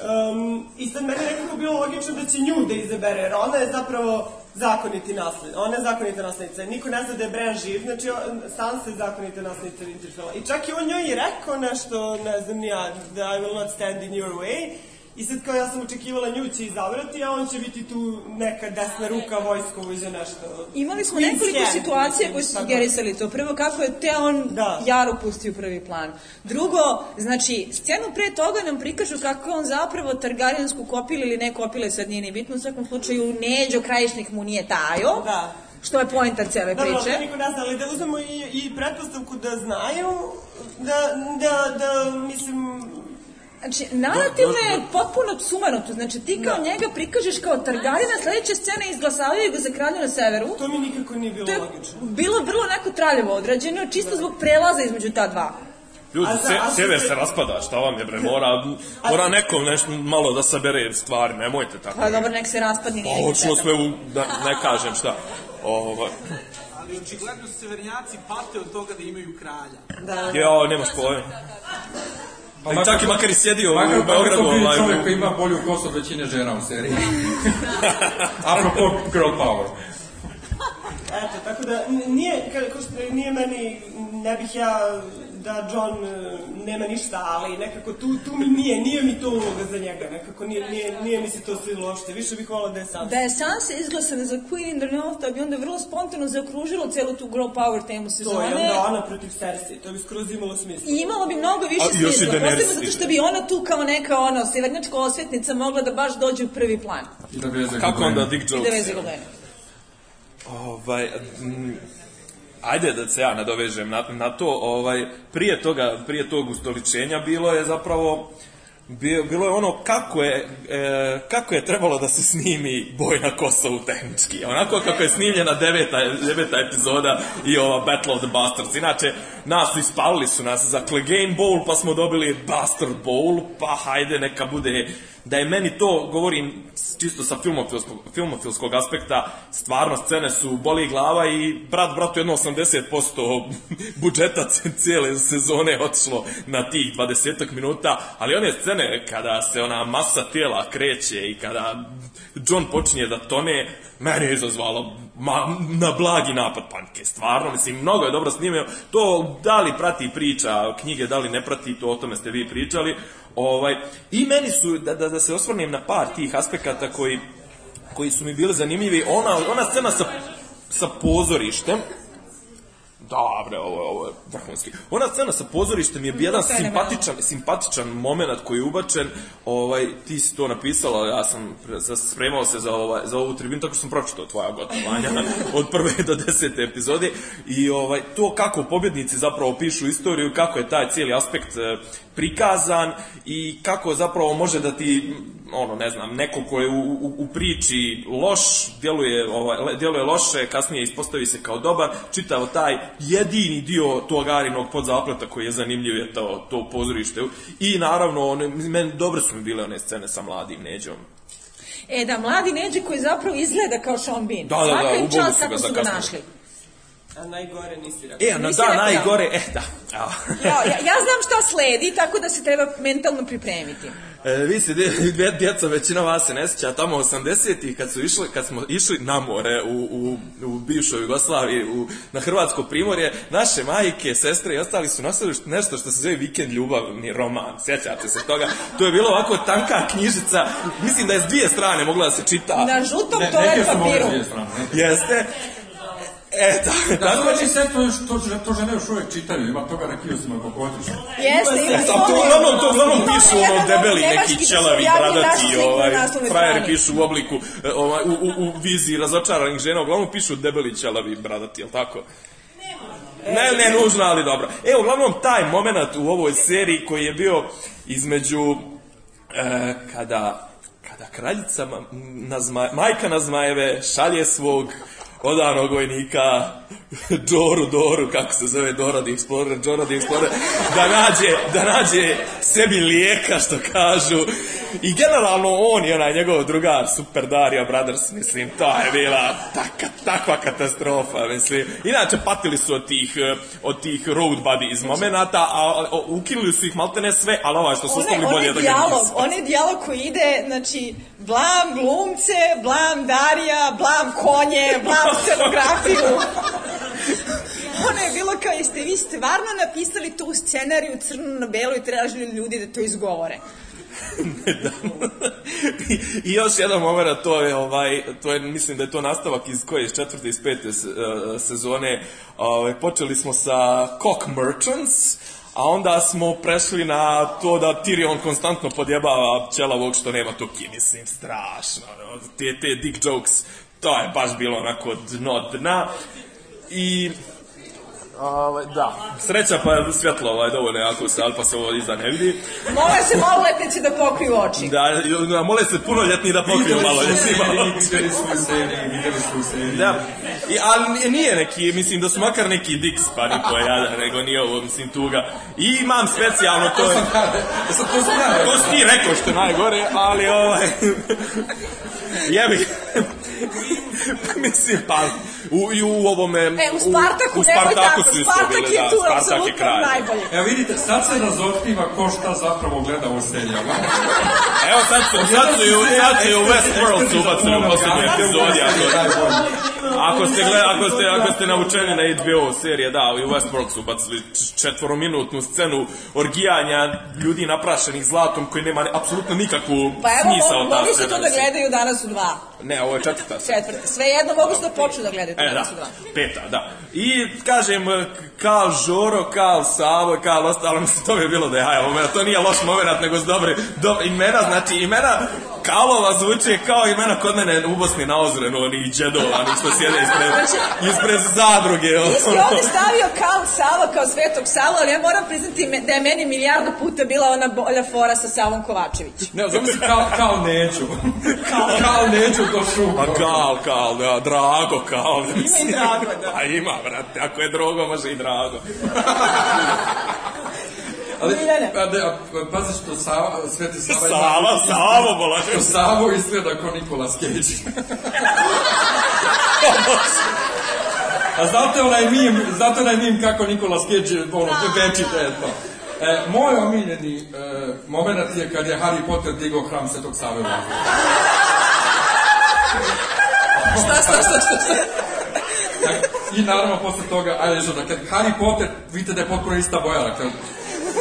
Um, I sad meni je nekako bilo logično da će nju da izabere, jer ona je zapravo zakoniti nasled, ona je zakonita naslednica. Niko ne zna da je Bran živ, znači Sansa je zakonita naslednica Winterfella. I čak i on njoj i rekao nešto, ne znam ja, da I will not stand in your way. I sad kao ja sam očekivala nju će izabrati, a on će biti tu neka desna ruka vojskovođa nešto. Imali smo Queen's nekoliko hand, situacija koje su sugerisali to. Prvo, kako je te on Da. Jaru pustio u prvi plan. Drugo, znači, scenu pre toga nam prikažu kako je on zapravo Targaryensku kopile ili ne kopile, sad nije ni bitno, u svakom slučaju Neđo Krajišnik mu nije tajo. Da. Što je pointar cele priče. to niko ne zna, ali da uzmemo i, i pretpostavku da znaju, da, da, da, mislim, Znači, narativno je potpuno sumanuto. Znači, ti kao Da. njega prikažeš kao Targarina, sledeća scena izglasavaju ga za kralja na severu. to mi nikako nije bilo To je logično. bilo vrlo neko traljevo odrađeno, čisto zbog prelaza između ta dva. Ljudi, se, sever se raspada, šta vam je bre, mora, mora nekom nešto malo da sabere stvari, nemojte tako. Pa dobro, nek se raspadni, nije Pa, šteta. sve u, da ne kažem šta. Ovaj, Ali očigledno su severnjaci pate od toga da imaju kralja. Da. jao, nemaš pojma. Pa makar čak i to- makar i sjedio Makar u Beogradu, to bili ovaj, čovjek koji ima bolju kosu od većine žena u seriji. Apropo girl power. Eto, tako da nije, ka- ko što nije meni, ne bih ja da John e, nema ništa, ali nekako tu, tu mi nije, nije mi to uloga za njega, nekako nije, nije, nije mi se to svidilo uopšte, više bih volao da je sam. Da je Sansa izglasana za Queen in the North, da bi onda vrlo spontano zaokružilo celu tu girl power temu sezone. To je onda ona protiv Cersei, to bi skroz imalo smisla. I imalo bi mnogo više A, smisla, posebno zato što bi ona tu kao neka ono, severnjačka osvetnica mogla da baš dođe u prvi plan. I da veze Kako onda Dick I da Jones? veze. Ovaj, m, ajde da se ja nadovežem na, na to, ovaj, prije toga, prije tog ustoličenja bilo je zapravo bilo je ono kako je, e, kako je trebalo da se snimi boj na Kosovu tehnički. Onako kako je snimljena deveta, deveta epizoda i ova Battle of the Bastards. Inače, nas su ispalili su nas za Clegane Bowl, pa smo dobili Bastard Bowl, pa hajde neka bude da je meni to, govorim čisto sa filmofilskog, filmofilskog aspekta, stvarno scene su boli glava i brat bratu jedno 80% budžeta cijele sezone otišlo na tih 20 minuta, ali one scene kada se ona masa tijela kreće i kada John počinje da tone, meni je izazvalo ma, na blagi napad panike. Stvarno, mislim, mnogo je dobro snimio. To da li prati priča knjige, da li ne prati, to o tome ste vi pričali. Ovaj, I meni su, da, da, da se osvrnem na par tih aspekata koji, koji su mi bili zanimljivi, ona, ona scena sa, sa pozorištem, Dobre, ovo, ovo je vrhunski. Ona scena sa pozorištem je jedan simpatičan, simpatičan moment koji je ubačen. Ovaj, ti si to napisala, ja sam pre- sa- spremao se za, ovaj, za ovu tribinu, tako sam pročitao tvoja gotovanja od prve do desete epizode. I ovaj, to kako pobjednici zapravo pišu istoriju, kako je taj cijeli aspekt e, prikazan i kako zapravo može da ti ono ne znam neko ko je u, u, u priči loš djeluje ovaj djeluje loše kasnije ispostavi se kao dobar čitao taj jedini dio tog Arinog podzapleta koji je zanimljiv je to to pozorište i naravno one meni dobre su mi bile one scene sa mladim Neđom E da, mladi Neđe koji zapravo izgleda kao Sean Bean. Da, da, da, čast su ga za našli. A najgore nisi rekao. e Nisi da rekao da. najgore e da Evo. Ja, ja, ja znam šta sledi, tako da se treba mentalno pripremiti. E, vi se, dje- dje- djeca, većina vas se ne sjeća, tamo 80-ih kad, su išli, kad smo išli na more u, u, u bivšoj Jugoslaviji, u, na Hrvatsko primorje, naše majke, sestre i ostali su nosili što- nešto što se zove vikend ljubavni roman, sjećate se toga? To je bilo ovako tanka knjižica, mislim da je s dvije strane mogla da se čita. Na žutom Ne, toalet papiru. Jeste? E, da, Da, tako znači sve to, to, to žene još uvijek čitaju, ima toga na kiosima kako otišu. Jeste, ili Jeste, ali to uglavnom, to uglavnom pišu ono debeli neki da ćelavi, bradati, ovaj, frajeri strani. pišu u obliku, e, ovaj, u, u, u viziji razočaranih žena, uglavnom pišu debeli ćelavi, bradati, jel tako? Ne, ne nužno, ali dobro. E, uglavnom, taj moment u ovoj seriji koji je bio između e, kada, kada kraljica ma, na zma, majka na zmajeve šalje svog Quando a Arogo Doru, Doru, kako se zove Dora the Explorer, Dora the Explorer, da nađe, da nađe sebi lijeka, što kažu. I generalno on i onaj njegov drugar, Super Dario Brothers, mislim, to je bila taka, takva katastrofa, mislim. Inače, patili su od tih, od tih road buddy iz momenata, a, a ukinuli su ih maltene sve, ali ovaj što su Onaj, ostavili bolje da ga nisu. onaj dijalog koji ide, znači, blam glumce, blam Darija, blam konje, blam scenografiju. ono je bilo kao, jeste vi stvarno napisali tu scenariju crno na belo i tražili ljudi da to izgovore. da. I, još jedan moment, to je ovaj, to je, mislim da je to nastavak iz koje, iz četvrte, iz pete eh, sezone. Ovaj, počeli smo sa Cock Merchants, a onda smo prešli na to da Tyrion konstantno podjebava pčelavog što nema tuki, mislim, strašno. Te, te dick jokes, to je baš bilo onako dno dna. I Ovaj, da, sreća pa je svjetlo ovaj, dovoljno jako se, ali pa se ovo iza ne vidi. Mole se maloletnici da pokriju oči. Da, da mole se punoljetni da pokriju malo. Vidjeli smo u seriji, vidjeli smo seriji. Da, I, ali nije- neki, mislim da su makar neki Dix pa niko jada, nego nije ovo, mislim, tuga. I imam specijalno to je... Sad to sam ja To si ti rekao što je najgore, ali ovaj... Jebi. mislim, pa, u, i u ovome... E, u Spartaku, u nemoj Spartaku tako, su isto Spartak bile, je da, Spartak je apsolutno kralj. najbolji. Evo vidite, sad se razotkriva ko šta zapravo gleda u serijama. Evo sad su, sad su, i u- sad su i u Westworld su ubacili u posljednjoj epizodi, a to je... Ako ste, gleda, ako ste, ako ste naučeni na HBO serije, da, i u Westworld su bacili četvorominutnu scenu orgijanja ljudi naprašenih zlatom koji nema ne, apsolutno nikakvu Pa evo, smisao ta mogli su to da gledaju danas u dva. Ne, ovo je četvrta Četvrte. Sve jedno mogu su da počnu da gledaju E, da, peta, da. I, kažem, Kal Žoro, Kal Savo, Kal ostalo, mislim, to bi bilo da je haja moment, to nije loš moment, nego s dobre, dobre imena, znači, imena Kalova zvuče kao imena kod mene u Bosni na Ozrenu, oni džedova, oni što sjede ispred, ispred zadruge. Ti si ono. ovde stavio Kal Sava kao svetog Sava, ali ja moram priznati da je meni milijardu puta bila ona bolja fora sa Savom Kovačević. Ne, zamisli kao, kao neću. kao, kao neću to šuko. Pa Kal, Kal, da, Drago, Kal. Ima i Drago, da. A ima, brate, ako je drogo, može i Drago. Ali, Miljane. a, de, a, pazi što Sava, Sveti Sava Sava, Savo, bola. Što Savo izgleda kao Nikolas Cage. A znate onaj mim, znate onaj mim kako Nikolas Cage, ono, večite, eto. E, moj omiljeni e, moment je kad je Harry Potter digao hram Svetog Save u. Šta, šta, šta, šta, šta? I naravno posle toga, ajde što da kad Harry Potter, vidite da je potpuno ista boja, dakle,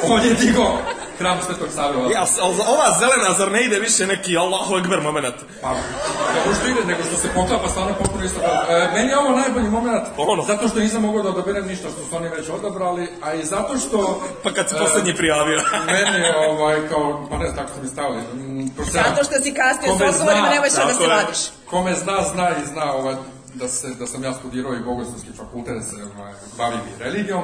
on je digao hram Svetog Save vazduh. Ja, ali ova zelena, zar ne ide više neki Allahu Ekber moment? Pa, kako što ide, nego što se poklapa stvarno potpuno isto. E, meni je ovo najbolji moment, Ono. zato što nisam mogao da odaberem ništa što su oni već odabrali, a i zato što... Pa kad se e, poslednji prijavio. meni je ovaj, kao, pa ne, tako su mi stavili. Zato što si kasnio s odgovorima, nemoj sad da se vadiš. Kome zna, zna i zna ovaj, da, se, da sam ja studirao i bogoslovski fakultet, da se ovaj, bavim i religijom.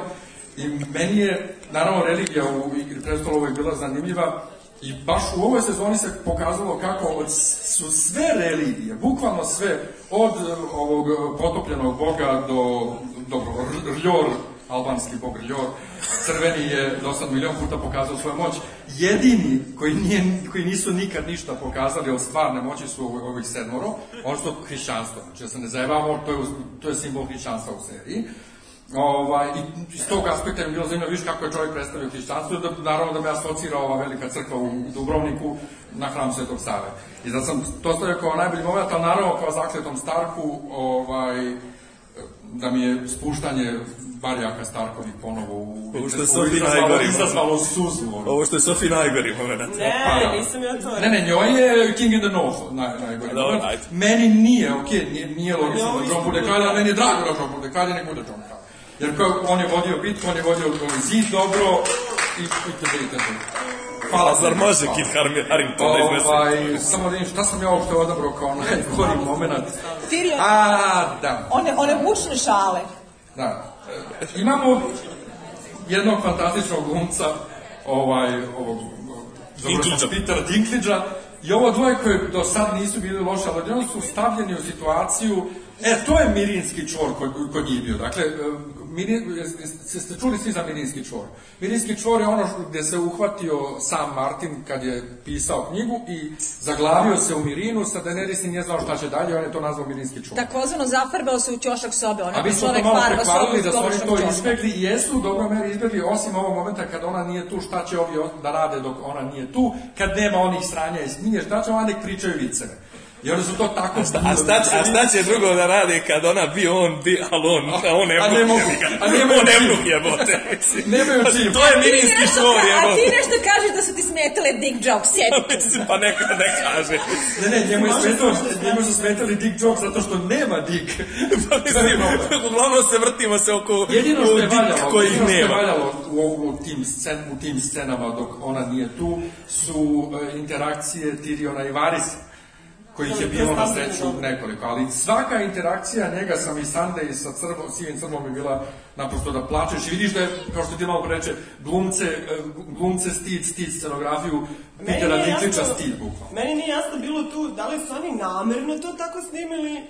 I meni je, naravno, religija u Igri prestolovoj bila zanimljiva i baš u ovoj sezoni se pokazalo kako od, su sve religije, bukvalno sve, od eh, ovog eh, potopljenog boga do, dobro, Rljor, albanski bog Rljor, crveni je do sad milion puta pokazao svoju moć. Jedini koji, nije, koji nisu nikad ništa pokazali od stvarne moći su ovo- ovih sedmoro, ono što hrišćanstvo. Znači da se ne zajebamo, to je, to je simbol hrišćanstva u seriji. Ovaj, I iz tog aspekta je bilo zanimljivo, viš kako je čovjek predstavio hrišćanstvo, da, naravno da me asocira ova velika crkva u Dubrovniku na hram Svetog Save. I zato sam to stavio kao najbolji moment, ali naravno kao zakletom Starku, ovaj, da mi je spuštanje barjaka Starkovih ponovo u Ovo što je Sofi najgori. izazvalo suzu. ono. Ovo što je Sofi najgori moment. Ne, nisam ja to. Ne, ne, njoj je King in the North naj, najbolji. Dobro, moment. ajde. Meni nije, okej, nije, nije logično da John bude kralj, ali meni je drago da John bude kralj nek bude John kralj. Jer kao, on je vodio bitku, on je vodio zid dobro i i tebe i tebe. Hvala, Zar može Kit Harington da iznese? Ovaj, samo da vidim šta sam ja uopšte odabrao kao najgori moment. Tyrion, A, da. one, one mučne šale. Da. E, Imamo jednog fantastičnog glumca, ovaj, ovog, Dinklagea. Peter Dinklidža, i ovo dvoje koje do sad nisu bili loše, ali odjednom su stavljeni u situaciju, e, to je mirinski čvor kod, kod njih bio. Dakle, e, jeste ste čuli svi za Mirinski čvor? Mirinski čvor je ono gde se uhvatio sam Martin kad je pisao knjigu i zaglavio se u Mirinu, sa Daenerys i nije znao šta će dalje, on je to nazvao Mirinski čvor. Takozvano zafarbao se u ćošak sobe. Ono A mi smo to čovek malo farba sobu da su oni to izbegli i jesu u dobroj meri izbegli, osim ovog momenta kad ona nije tu, šta će ovi da rade dok ona nije tu, kad nema onih sranja i smije, šta će ona nek pričaju viceve. I oni su to tako... A šta, a šta će drugo da radi kad ona bi on, bi, ali on, a on A ne ne mogu, a nemaju On ne mogu jebote. Nemaju čim. To je Ti mirinski čvor ka- A ti jebote. nešto kažeš da su ti smetale dick jokes. Mislim, Pa neka ne kaže. Ne, ne, njemu je smetalo, njemu su smetali dick jokes zato što nema dick. Pa mislim, uglavnom se vrtimo se oko Jedino što je valjalo, kojih jedino što je nema. valjalo u, u, tim scen, u tim scenama dok ona nije tu su e, interakcije Tiriona i Varisa kojih je bilo na sreću nekoliko, ali svaka interakcija njega sa Misande i sa crvo, sivim crvom je bila naprosto da plačeš i vidiš da je, kao što ti malo preče, glumce, e, glumce stid, stid scenografiju, Petera nije Dinklidža stid, bukvalno. Meni nije jasno bilo tu da li su oni namerno to tako snimili,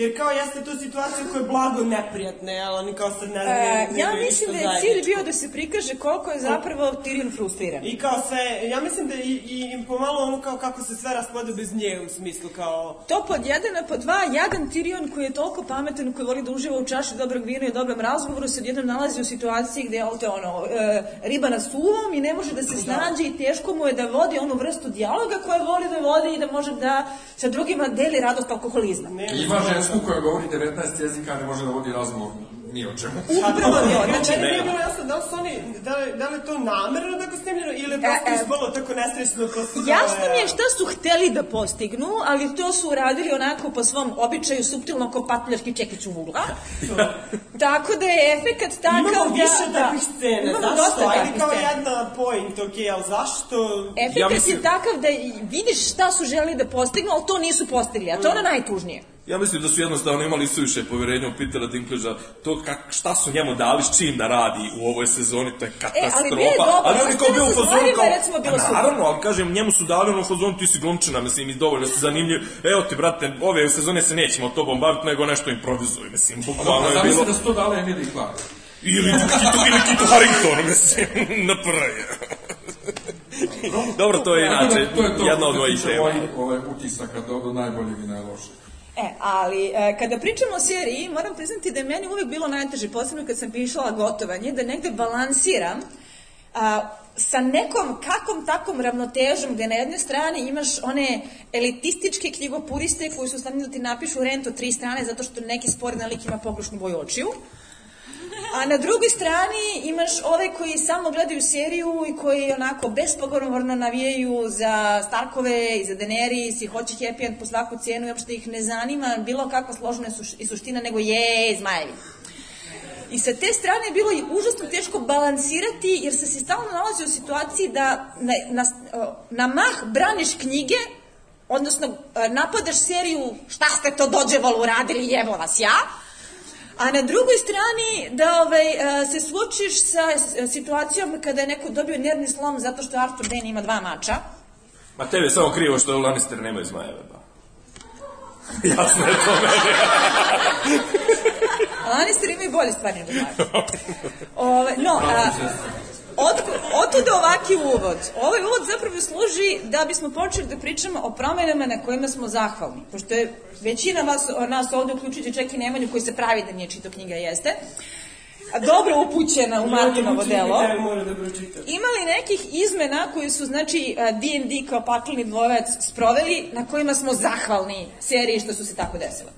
jer kao jeste to situacija koja je blago neprijatna, jel? Oni kao sad ne znaju... E, ne ja mislim da je cilj bio da se prikaže koliko je zapravo Tyrion frustriran. I kao sve, ja mislim da i, i, pomalo ono kao kako se sve raspode bez nje u smislu kao... To pod jedan, a pod dva, jadan Tyrion koji je toliko pametan, koji voli da uživa u čaši dobrog vina i dobrom razgovoru, se odjednom nalazi u situaciji gde je ovde ono, e, riba na suvom i ne može da se snađe i teško mu je da vodi onu vrstu dijaloga koje voli da vodi i da može da sa drugima deli radost alkoholizma. Ne, Ima Englesku koja govori 19 jezika ne može da vodi razgovor ni o čemu. Upravo to. Znači, Znači, meni nije bilo jasno da li su oni, da li, da li je to namerno tako snimljeno ili je prosto E, e. ispalo tako nesrećno ko su Jasno mi je šta su hteli da postignu, ali to su uradili onako po svom običaju, suptilno ko patuljarski čekić u vugla. Tako da je efekat takav Imamo da... više da, takvih scena, Imamo zašto? dosta Ajde kao scena. jedna point, ok, ali zašto? Efekat Ja je mislim- takav da vidiš šta su želeli da postignu, ali to nisu postigli, a to je ono najtužnije. Ja mislim da su jednostavno imali suviše poverenja u Petera Dinklage'a, to kak, šta su njemu dali s čim da radi u ovoj sezoni, to je katastrofa. dobar, ali on je kao bio u sa fazonu stvarima kao, je recimo bilo pa super. naravno, ali kažem, njemu su dali ono u fazonu, ti si glumčina, mislim, i dovoljno si zanimljiv, evo ti, brate, ove sezone se nećemo tobom baviti, nego nešto improvizuj, mislim, bukvalno je bilo... Zamisli da su to dale Emily Clark. Ili Kitu, ili Kitu Harrington, mislim, na prve. Dobro, to je inače da, to je to jedna od mojih tema. Ovaj utisaka do, do najboljeg i najlošeg. E, ali e, kada pričamo o seriji, moram priznati da je meni uvek bilo najteže, posebno kad sam pišala gotovanje, da negde balansiram a, sa nekom kakvom takom ravnotežom gde na jednoj strani imaš one elitističke knjigopuriste koji su stavljeni da ti napišu rent od tri strane zato što neki sporedna lik ima pogrešnu boju očiju. A na drugoj strani imaš ove koji samo gledaju seriju i koji onako bespogovorno navijaju za Starkove i za Daenerys i hoće happy end po svaku cijenu i uopšte ih ne zanima bilo kakva složena suš- i suština nego je zmajevi. I sa te strane je bilo i užasno teško balansirati jer se se stalno nalazi u situaciji da na, na, na mah braniš knjige odnosno e, napadaš seriju šta ste to dođevalo uradili jevo vas ja A na drugoj strani da ovaj, e, se suočiš sa situacijom kada je neko dobio nervni slom zato što Arthur Dane ima dva mača. Ma tebi je samo krivo što Lannister nemaju zmajeve, ba. Jasno je to meni. A Lannister imaju bolje stvari nego. Ove, no, a, od, otuda ovaki uvod. Ovaj uvod zapravo služi da bismo počeli da pričamo o promenama na kojima smo zahvalni. Pošto je većina vas, nas ovde, uključujući čak i Nemanju koji se pravi da nije čito knjiga, jeste, dobro upućena u Martinovo delo. Da pročitam. imali nekih izmena koji su, znači, D&D kao pakleni dvorac sproveli, na kojima smo zahvalni seriji što su se tako desile.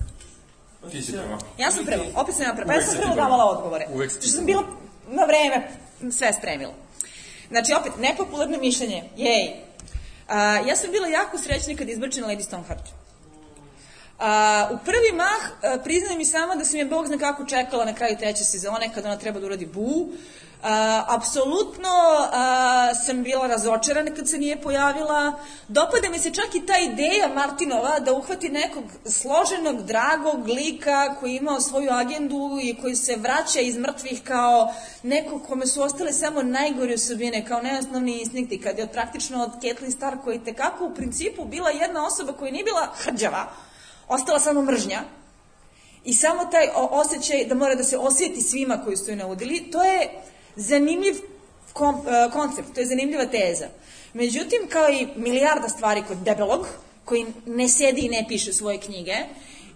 Ti si prva. Ja sam prvo, opet sam ja prvo, pa ja sam prvo prva. davala odgovore. Uvek si ti Što sam prva. bila na vreme sve spremila. Znači, opet, nepopularno mišljenje, jej. A, ja sam bila jako srećna kad je izbačena Lady Stoneheart. A, u prvi mah, a, priznajem i sama da sam je Bog zna kako čekala na kraju treće sezone kada ona treba da uradi bu. A, apsolutno a, sam bila razočarana kad se nije pojavila. Dopada mi se čak i ta ideja Martinova da uhvati nekog složenog, dragog lika koji je imao svoju agendu i koji se vraća iz mrtvih kao neko kome su ostale samo najgore osobine, kao neosnovni instinkti, kad je praktično od Catelyn Stark koji je tekako u principu bila jedna osoba koja nije bila hrđava, ostala samo mržnja, i samo taj osjećaj da mora da se osjeti svima koji su joj naudili, to je zanimljiv kom, e, koncept, to je zanimljiva teza. Međutim, kao i milijarda stvari kod debelog, koji ne sedi i ne piše svoje knjige,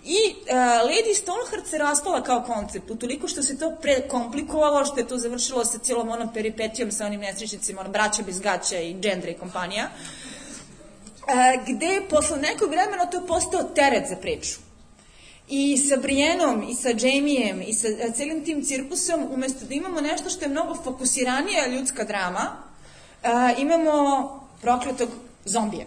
I uh, Lady Stoneheart se raspala kao koncept, utoliko što se to prekomplikovalo, što je to završilo sa cijelom onom peripetijom sa onim nesrećnicima, onom braća bez gaća i Gendra i kompanija, e, gde posle nekog vremena to je postao teret za priču. I sa Brijenom, i sa Jamijem, i sa e, celim tim cirkusom, umesto da imamo nešto što je mnogo fokusiranija ljudska drama, e, imamo prokletog zombija.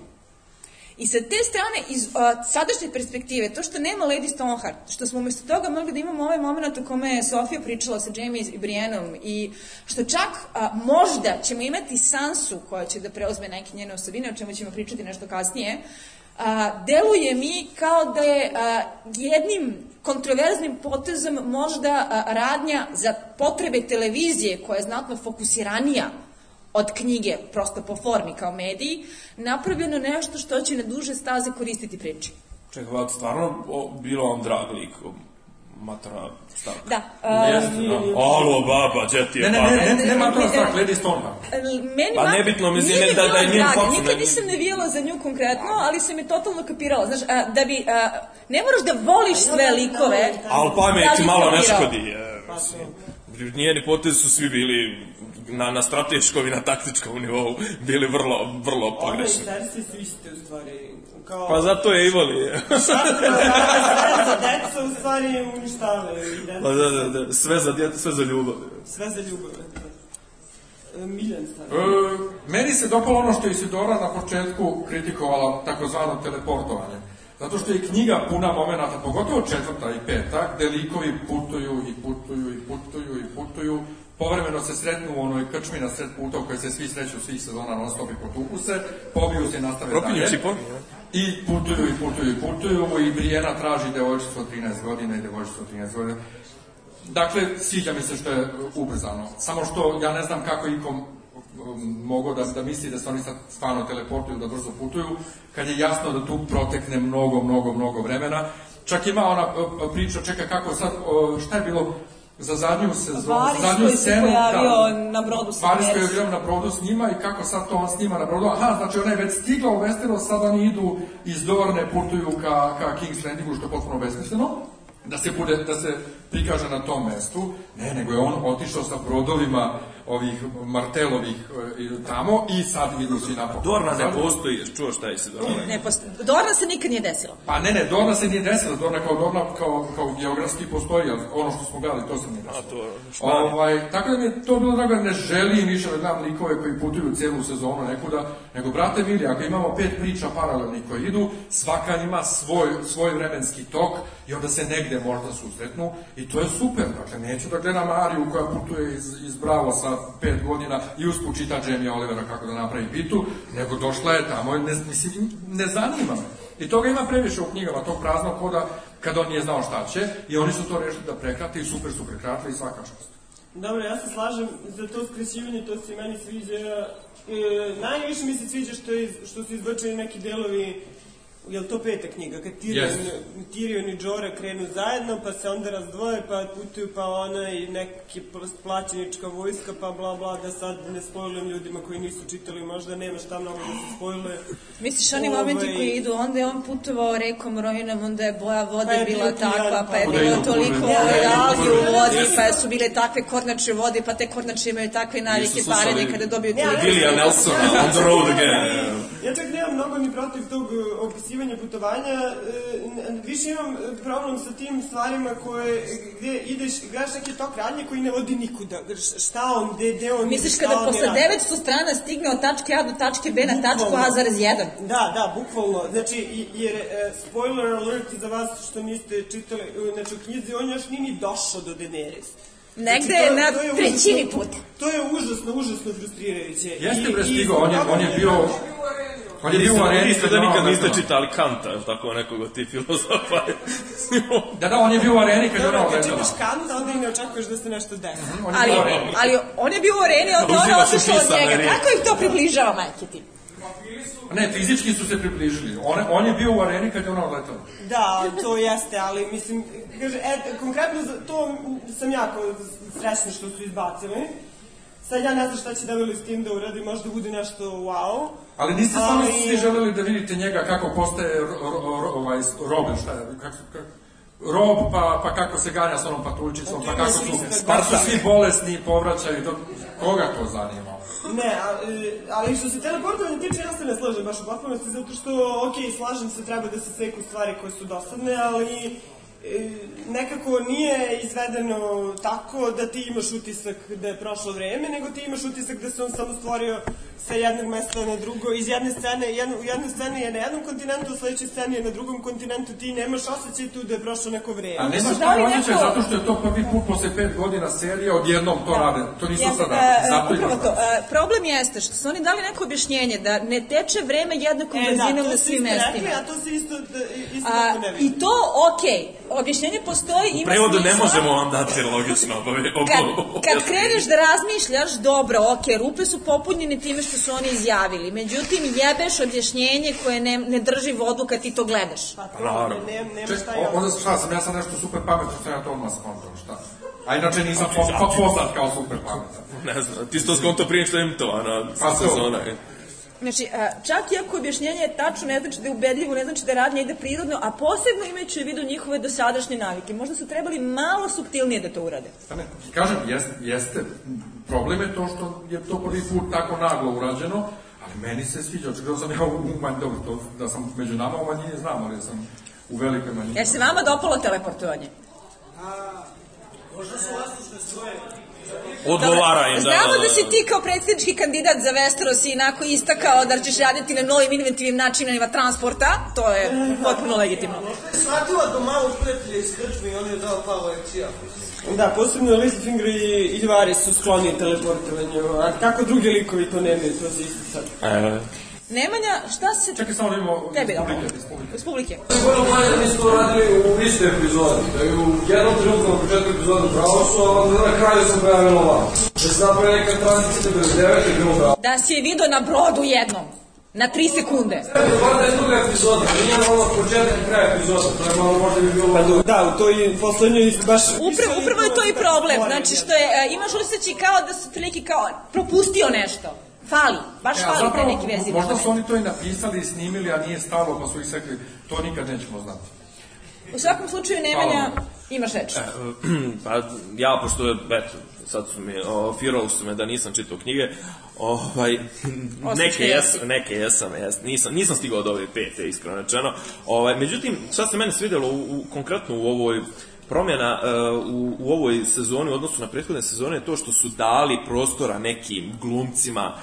I sa te strane, iz a, sadašnje perspektive, to što nema Lady Stoneheart, što smo umesto toga mogli da imamo ovaj moment u kome je Sofija pričala sa Jamie i Briennom i što čak a, možda ćemo imati Sansu koja će da preuzme neke njene osobine, o čemu ćemo pričati nešto kasnije, a, deluje mi kao da je a, jednim kontroverznim potezom možda a, radnja za potrebe televizije koja je znatno fokusiranija od knjige, prosto po formi kao mediji, napravljeno nešto što će na duže staze koristiti priči. Čekaj, stvarno o, bilo on drag lik, matora Stark. Da. Ne, Uh, jeste, da. Alo, baba, gdje ti je Ne, ne, baba? ne, ne, ne, Matora Ne, Stark, ne. Lady Stoneheart. meni Pa nebitno, mislim, nije mi da- da je njen facu, Nikad ne- nisam navijala za nju konkretno, ali sam je totalno kapirala. Znaš, a, da bi, a, ne moraš da voliš sve likove. Ali da pamet malo ne škodi. Njeni potezi su svi bili na, na strateškom i na taktičkom nivou bili vrlo, vrlo pogrešni. Cersei su iste u stvari. Kao, Pa zato je i voli. Za decu, u stvari uništavaju. Pa da, da, da, sve za djete, sve za ljubav. Sve za ljubav. E, Miljan E, meni se dopalo ono što je Isidora na početku kritikovala takozvano teleportovanje. Zato što je knjiga puna momenata, pogotovo četvrta i peta, gde likovi putuju i putuju i putuju i putuju, povremeno se sretnu u onoj krčmi na sred puta u kojoj se svi sreću svih sezona non stop i potuku se, pobiju se i nastave Propinju dalje. I putuju i putuju i putuju i Brijena traži devojčicu od 13 godina i devojčicu od 13 godina. Dakle, sviđa mi se što je ubrzano. Samo što ja ne znam kako ikom um, mogao da, da misli da se oni sad stvarno teleportuju, da brzo putuju, kad je jasno da tu protekne mnogo, mnogo, mnogo vremena. Čak ima ona uh, priča, čeka kako sad, uh, šta je bilo za zadnju sezonu, Varis zadnju koji se scenu, pojavio na brodu sa Varis koji je na brodu s njima i kako sad to on snima na brodu. Aha, znači ona je već stigla u Westeros, sad oni idu iz Dorne, putuju ka, ka King's Landingu, što je potpuno besmisleno da se bude da se prikaže na tom mestu. Ne, nego je on otišao sa brodovima ovih martelovih e, i tamo i sad idu svi napokon. Dorna ne Sad- postoji, čuo šta je se Dorna? Ne, post... Dorna se nikad nije desilo. Pa ne, ne, Dorna se nije desila, Dorna kao Dorna kao, kao geografski postoji, ali ono što smo gledali, to se nije desilo. A to, Španija. Ovaj, tako da mi je to bilo drago, ne želim više da gledam likove koji putuju cijelu sezonu nekuda, nego, brate mili, ako imamo pet priča paralelnih koje idu, svaka ima svoj, svoj vremenski tok i onda se negde možda susretnu i to je super, dakle, neću da gledam Ariju koja putuje iz, iz Bravo sa pet godina i usput čita Jamie Olivera kako da napravi bitu, nego došla je tamo i ne, mislim, ne zanima me. I toga ima previše u knjigama, tog praznog koda kad on nije znao šta će i oni su to rešili da prekrate i super su prekratili i svaka čast. Dobro, ja se slažem za to skraćivanje, to se meni sviđa. E, najviše mi se sviđa što, je, što su izbačeni neki delovi Jel to peta knjiga? Kad Tyrion, Jeste. Tyrion i Jorah krenu zajedno, pa se onda razdvoje, pa putuju, pa ona i neki pl- plaćenička vojska, pa bla bla, da sad ne spojlujem ljudima koji nisu čitali, možda nema šta mnogo da se spojluje. Misliš, oni Ovaj- momenti koji idu, onda je on putovao rekom Rovinom, onda je boja vode Pa je bila takva, pa je pa- bilo toliko algi u vodi, pa su bile takve kornače u vodi, pa te kornače imaju takve navike parenje kada dobiju tu. Gillian Nelson, on the road again. Ja čak nemam mnogo ni protiv tog e, opisivanja putovanja, e, više imam e, problem sa tim stvarima koje, gde ideš, gledaš neki tok radnje koji ne vodi nikuda. Šta on, gde, gde on Misliš šta kada on posle radi. 900 strana stigne od tačke A do tačke B na tačku Bukvalno. A zarez 1? Da, da, bukvalno. Znači, jer, e, spoiler alert za vas što niste čitali, znači u knjizi on još nije ni došao do Daenerys. Negde Znači, to- na to je trećini puta. To je užasno, užasno frustrirajuće. Jeste bre zbog on je, on je bio... On je bio u areni Niste kad da nikad niste čitali Kanta, ili tako nekog od tih filozofa. Da, da, on je bio u areni kad je Dobro, ono kad letao. čitaš Kanta, onda i ne očekuješ da se nešto desi. Je Ali, ali on je bio u areni, onda ona otišla od njega. Kako ih to približava, majke ti? Ne, fizički su se približili. On, on je bio u areni kad je ono letao. Da, to jeste, ali mislim, kaže, et, konkretno za to sam jako srećna što su izbacili. Sad ja ne znam šta će Devil s tim da uradi, možda bude nešto wow. Ali niste stvarno Ali- svi želeli da vidite njega kako postaje ro, ro, ro, ovaj, rob, ili šta je, kako, su- kako, rob, pa, pa kako se ganja s onom patuljčicom, pa kako su, pa su svi bolesni i povraćaju, to, koga to zanima? Ne, ali, ali što se teleportovanja tiče, ja se ne slažem baš u potpunosti, zato što, ok, slažem se, treba da se seku stvari koje su dosadne, ali e, nekako nije izvedeno tako da ti imaš utisak da je prošlo vreme, nego ti imaš utisak da se on samo stvorio sa jednog mesta na drugo, iz jedne scene, jedno, u jednoj sceni je na jednom kontinentu, u sledećoj sceni je na drugom kontinentu, ti nemaš osjećaj tu da je prošlo neko vreme. A nemaš taj osjećaj neko- zato što je to prvi put posle pet godina serije, odjednom to rade. To nisu Jeste, sada. e, e, Zato upravo to. E, problem jeste što su oni dali neko objašnjenje da ne teče vreme jednakom brzinom to na svim mestima. Rekli, a to se isto, da, isto A, ne vidi. I to, okej, objašnjenje postoji, U ima prevodu ne smisla. možemo vam dati logično obave. Kad, kad kreneš da razmišljaš, dobro, ok, rupe su popunjene time što su oni izjavili, međutim jebeš objašnjenje koje ne, ne drži vodu kad ti to gledaš. Pa Naravno. ne, nema Ček, onda šta sam, ja sam nešto super pametno, sam ja to odmah skontao, šta? A inače nisam po, pa poznat kao super pametan. Ne znam, ti si to skonto prije što je emitovana Pa to. sezona. je. Znači, a, čak i ako objašnjenje je tačno, ne znači da je ubedljivo, ne znači da radnja ide prirodno, a posebno imajući u vidu njihove dosadašnje navike. Možda su trebali malo subtilnije da to urade. Pa ne, kažem, jeste, jeste Problem je to što je to prvi put tako naglo urađeno, ali meni se sviđa, očigledno sam ja u manji, dobro, to, da sam među nama u manjini znam, ali sam u velikoj manjini. Je se vama dopalo teleportovanje? Odgovara im, da, Znamo da, da si ti kao predsjednički kandidat za Westeros i inako istakao da ćeš raditi na novim inventivnim načinima transporta, to je potpuno legitimno. Shvatila da malo prijatelja iz krčme i on je dao pa lekcija. Da, posebno Littlefinger i Ilvari su skloni teleportovanju, a kako drugi likovi to nemaju, to se isto sad. E, Nemanja, šta se... Čekaj, samo da imamo Tebi da publike, iz publike. Iz publike. Vrlo bolje da mi smo radili u iste epizodi. Da je u jednom trenutku na početku epizode bravo su, a onda na kraju sam pojavilo vam. Da se napravi neka tranzicija 99 je bilo bravo. Da si je video na brodu jednom. Na tri sekunde. Bar da je druga epizoda, nije ono početak i kraj epizoda, to je malo možda bi bilo... Pa da, u toj poslednjoj baš... Upravo, upravo je to i problem. Znači što je, e, imaš osjećaj kao da su neki kao propustio nešto. Fali, baš E, fali zapravo, neki vezi. možda su oni to i napisali i snimili, a nije stalo, pa su ih sekli. To nikad nećemo znati. U svakom slučaju, Nemanja, imaš reč. pa ja, pošto, eto, sad su mi, o, firali su me da nisam čitao knjige, ovaj, neke, jes, neke jesam, jes, nisam, nisam stigao do ove pete, iskreno rečeno. Ovaj, međutim, šta se mene svidelo u, u, konkretno u ovoj promjena e, u, u ovoj sezoni u odnosu na prethodne sezone je to što su dali prostora nekim glumcima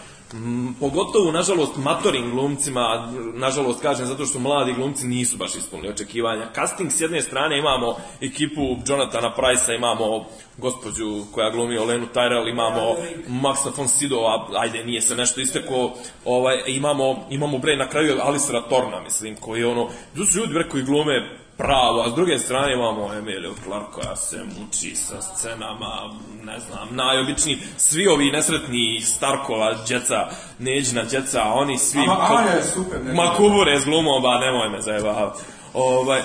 pogotovo, nažalost, matorim glumcima, nažalost kažem zato što mladi glumci nisu baš ispunili očekivanja. Casting s jedne strane imamo ekipu Jonathana Price-a, imamo gospođu koja glumi Olenu Tyrell, imamo Maxa von Sidova, ajde, nije se nešto isteko, ovaj, imamo, imamo bre na kraju Alisera Torna, mislim, koji je ono, su ljudi bre koji glume pravo, a s druge strane imamo Emilio Clark koja se muči sa scenama, ne znam, najobičniji, svi ovi nesretni Starkova, djeca, Neđina djeca, oni svi... Ama, ko- je super, ne Ma kubure s glumom, ba, nemoj me zajebavati. Ovaj,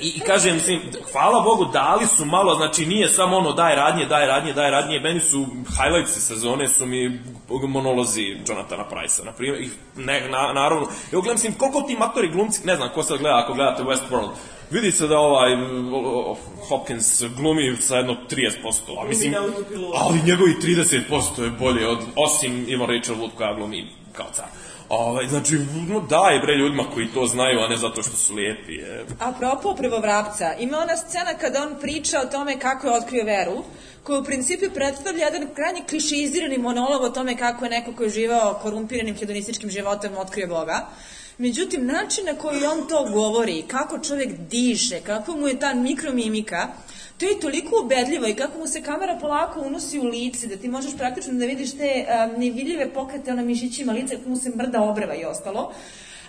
I, I kažem, mislim, hvala Bogu, dali su malo, znači nije samo ono daj radnje, daj radnje, daj radnje, meni su highlights sezone su mi monolozi Jonathana Price-a, na primjer, i ne, na, naravno, evo gledam, mislim, koliko ti matori glumci, ne znam ko sad gleda, ako gledate Westworld, vidi se da ovaj Hopkins glumi sa jedno 30%, a mislim, ali njegovi 30% je bolje od, osim ima Rachel Wood koja glumi kao car. Ovaj, znači, no, daj bre ljudima koji to znaju, a ne zato što su lijepi. Je. Apropo prvovrapca, ima ona scena kada on priča o tome kako je otkrio veru, koja u principu predstavlja jedan krajnje klišeizirani monolog o tome kako je neko ko je živao korumpiranim hedonističkim životom otkrio Boga. Međutim, način na koji on to govori, kako čovjek diše, kako mu je ta mikromimika, to je toliko ubedljivo i kako mu se kamera polako unosi u lice, da ti možeš praktično da vidiš te um, nevidljive pokrete na mišićima lica, kako mu se mrda obreva i ostalo,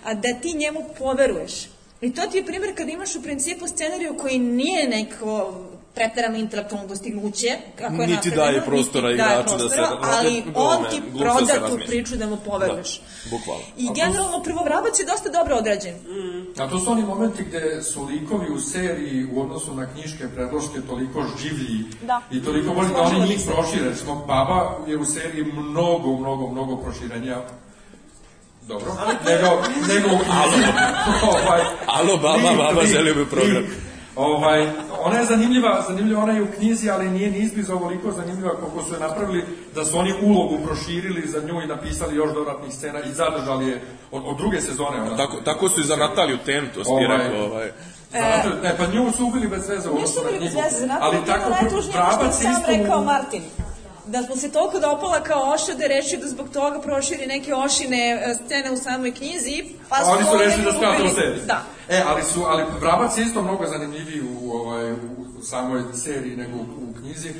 a da ti njemu poveruješ. I to ti je primjer kada imaš u principu scenariju koji nije neko preterano intelektualno dostignuće, kako je Niti daje prostora niti daje igraču da se- prostora, ali ovo on ti proda tu priču da mu poveruješ. Da, bukvalno. I generalno prvobrabac je dosta dobro odrađen. A to su oni momenti gde su likovi u seriji u odnosu na knjiške predloške toliko življi Da. i toliko bolji da oni njih prošire. Recimo, Baba je u seriji mnogo, mnogo, mnogo proširenja dobro, nego, nego u knjizi. ovaj, Alo, baba, baba, želio bi program. Ovaj, ona je zanimljiva, zanimljiva ona je u knjizi, ali nije ni izbliza ovoliko zanimljiva koliko su je napravili da su oni ulogu proširili za nju i napisali još dodatnih scena i zadržali je od, od druge sezone. Ona. Tako, tako su i za Nataliju Tentu, ovaj, Ovaj. rekao, ovaj. Zato, ne, pa nju su ubili bez veze Nisu odnosu na bili bez knjigu. veze, Ali tako tako, najtužnije što Vrabac je isto rekao Martin. Da smo se toliko dopala kao oša da je rešio da zbog toga proširi neke ošine e, scene u samoj knjizi, pa A oni su rešili da ubili. seriji. Da. E, ali su, ali Vrabac je isto mnogo zanimljiviji u, ovaj, u, u samoj seriji nego u, u knjizi,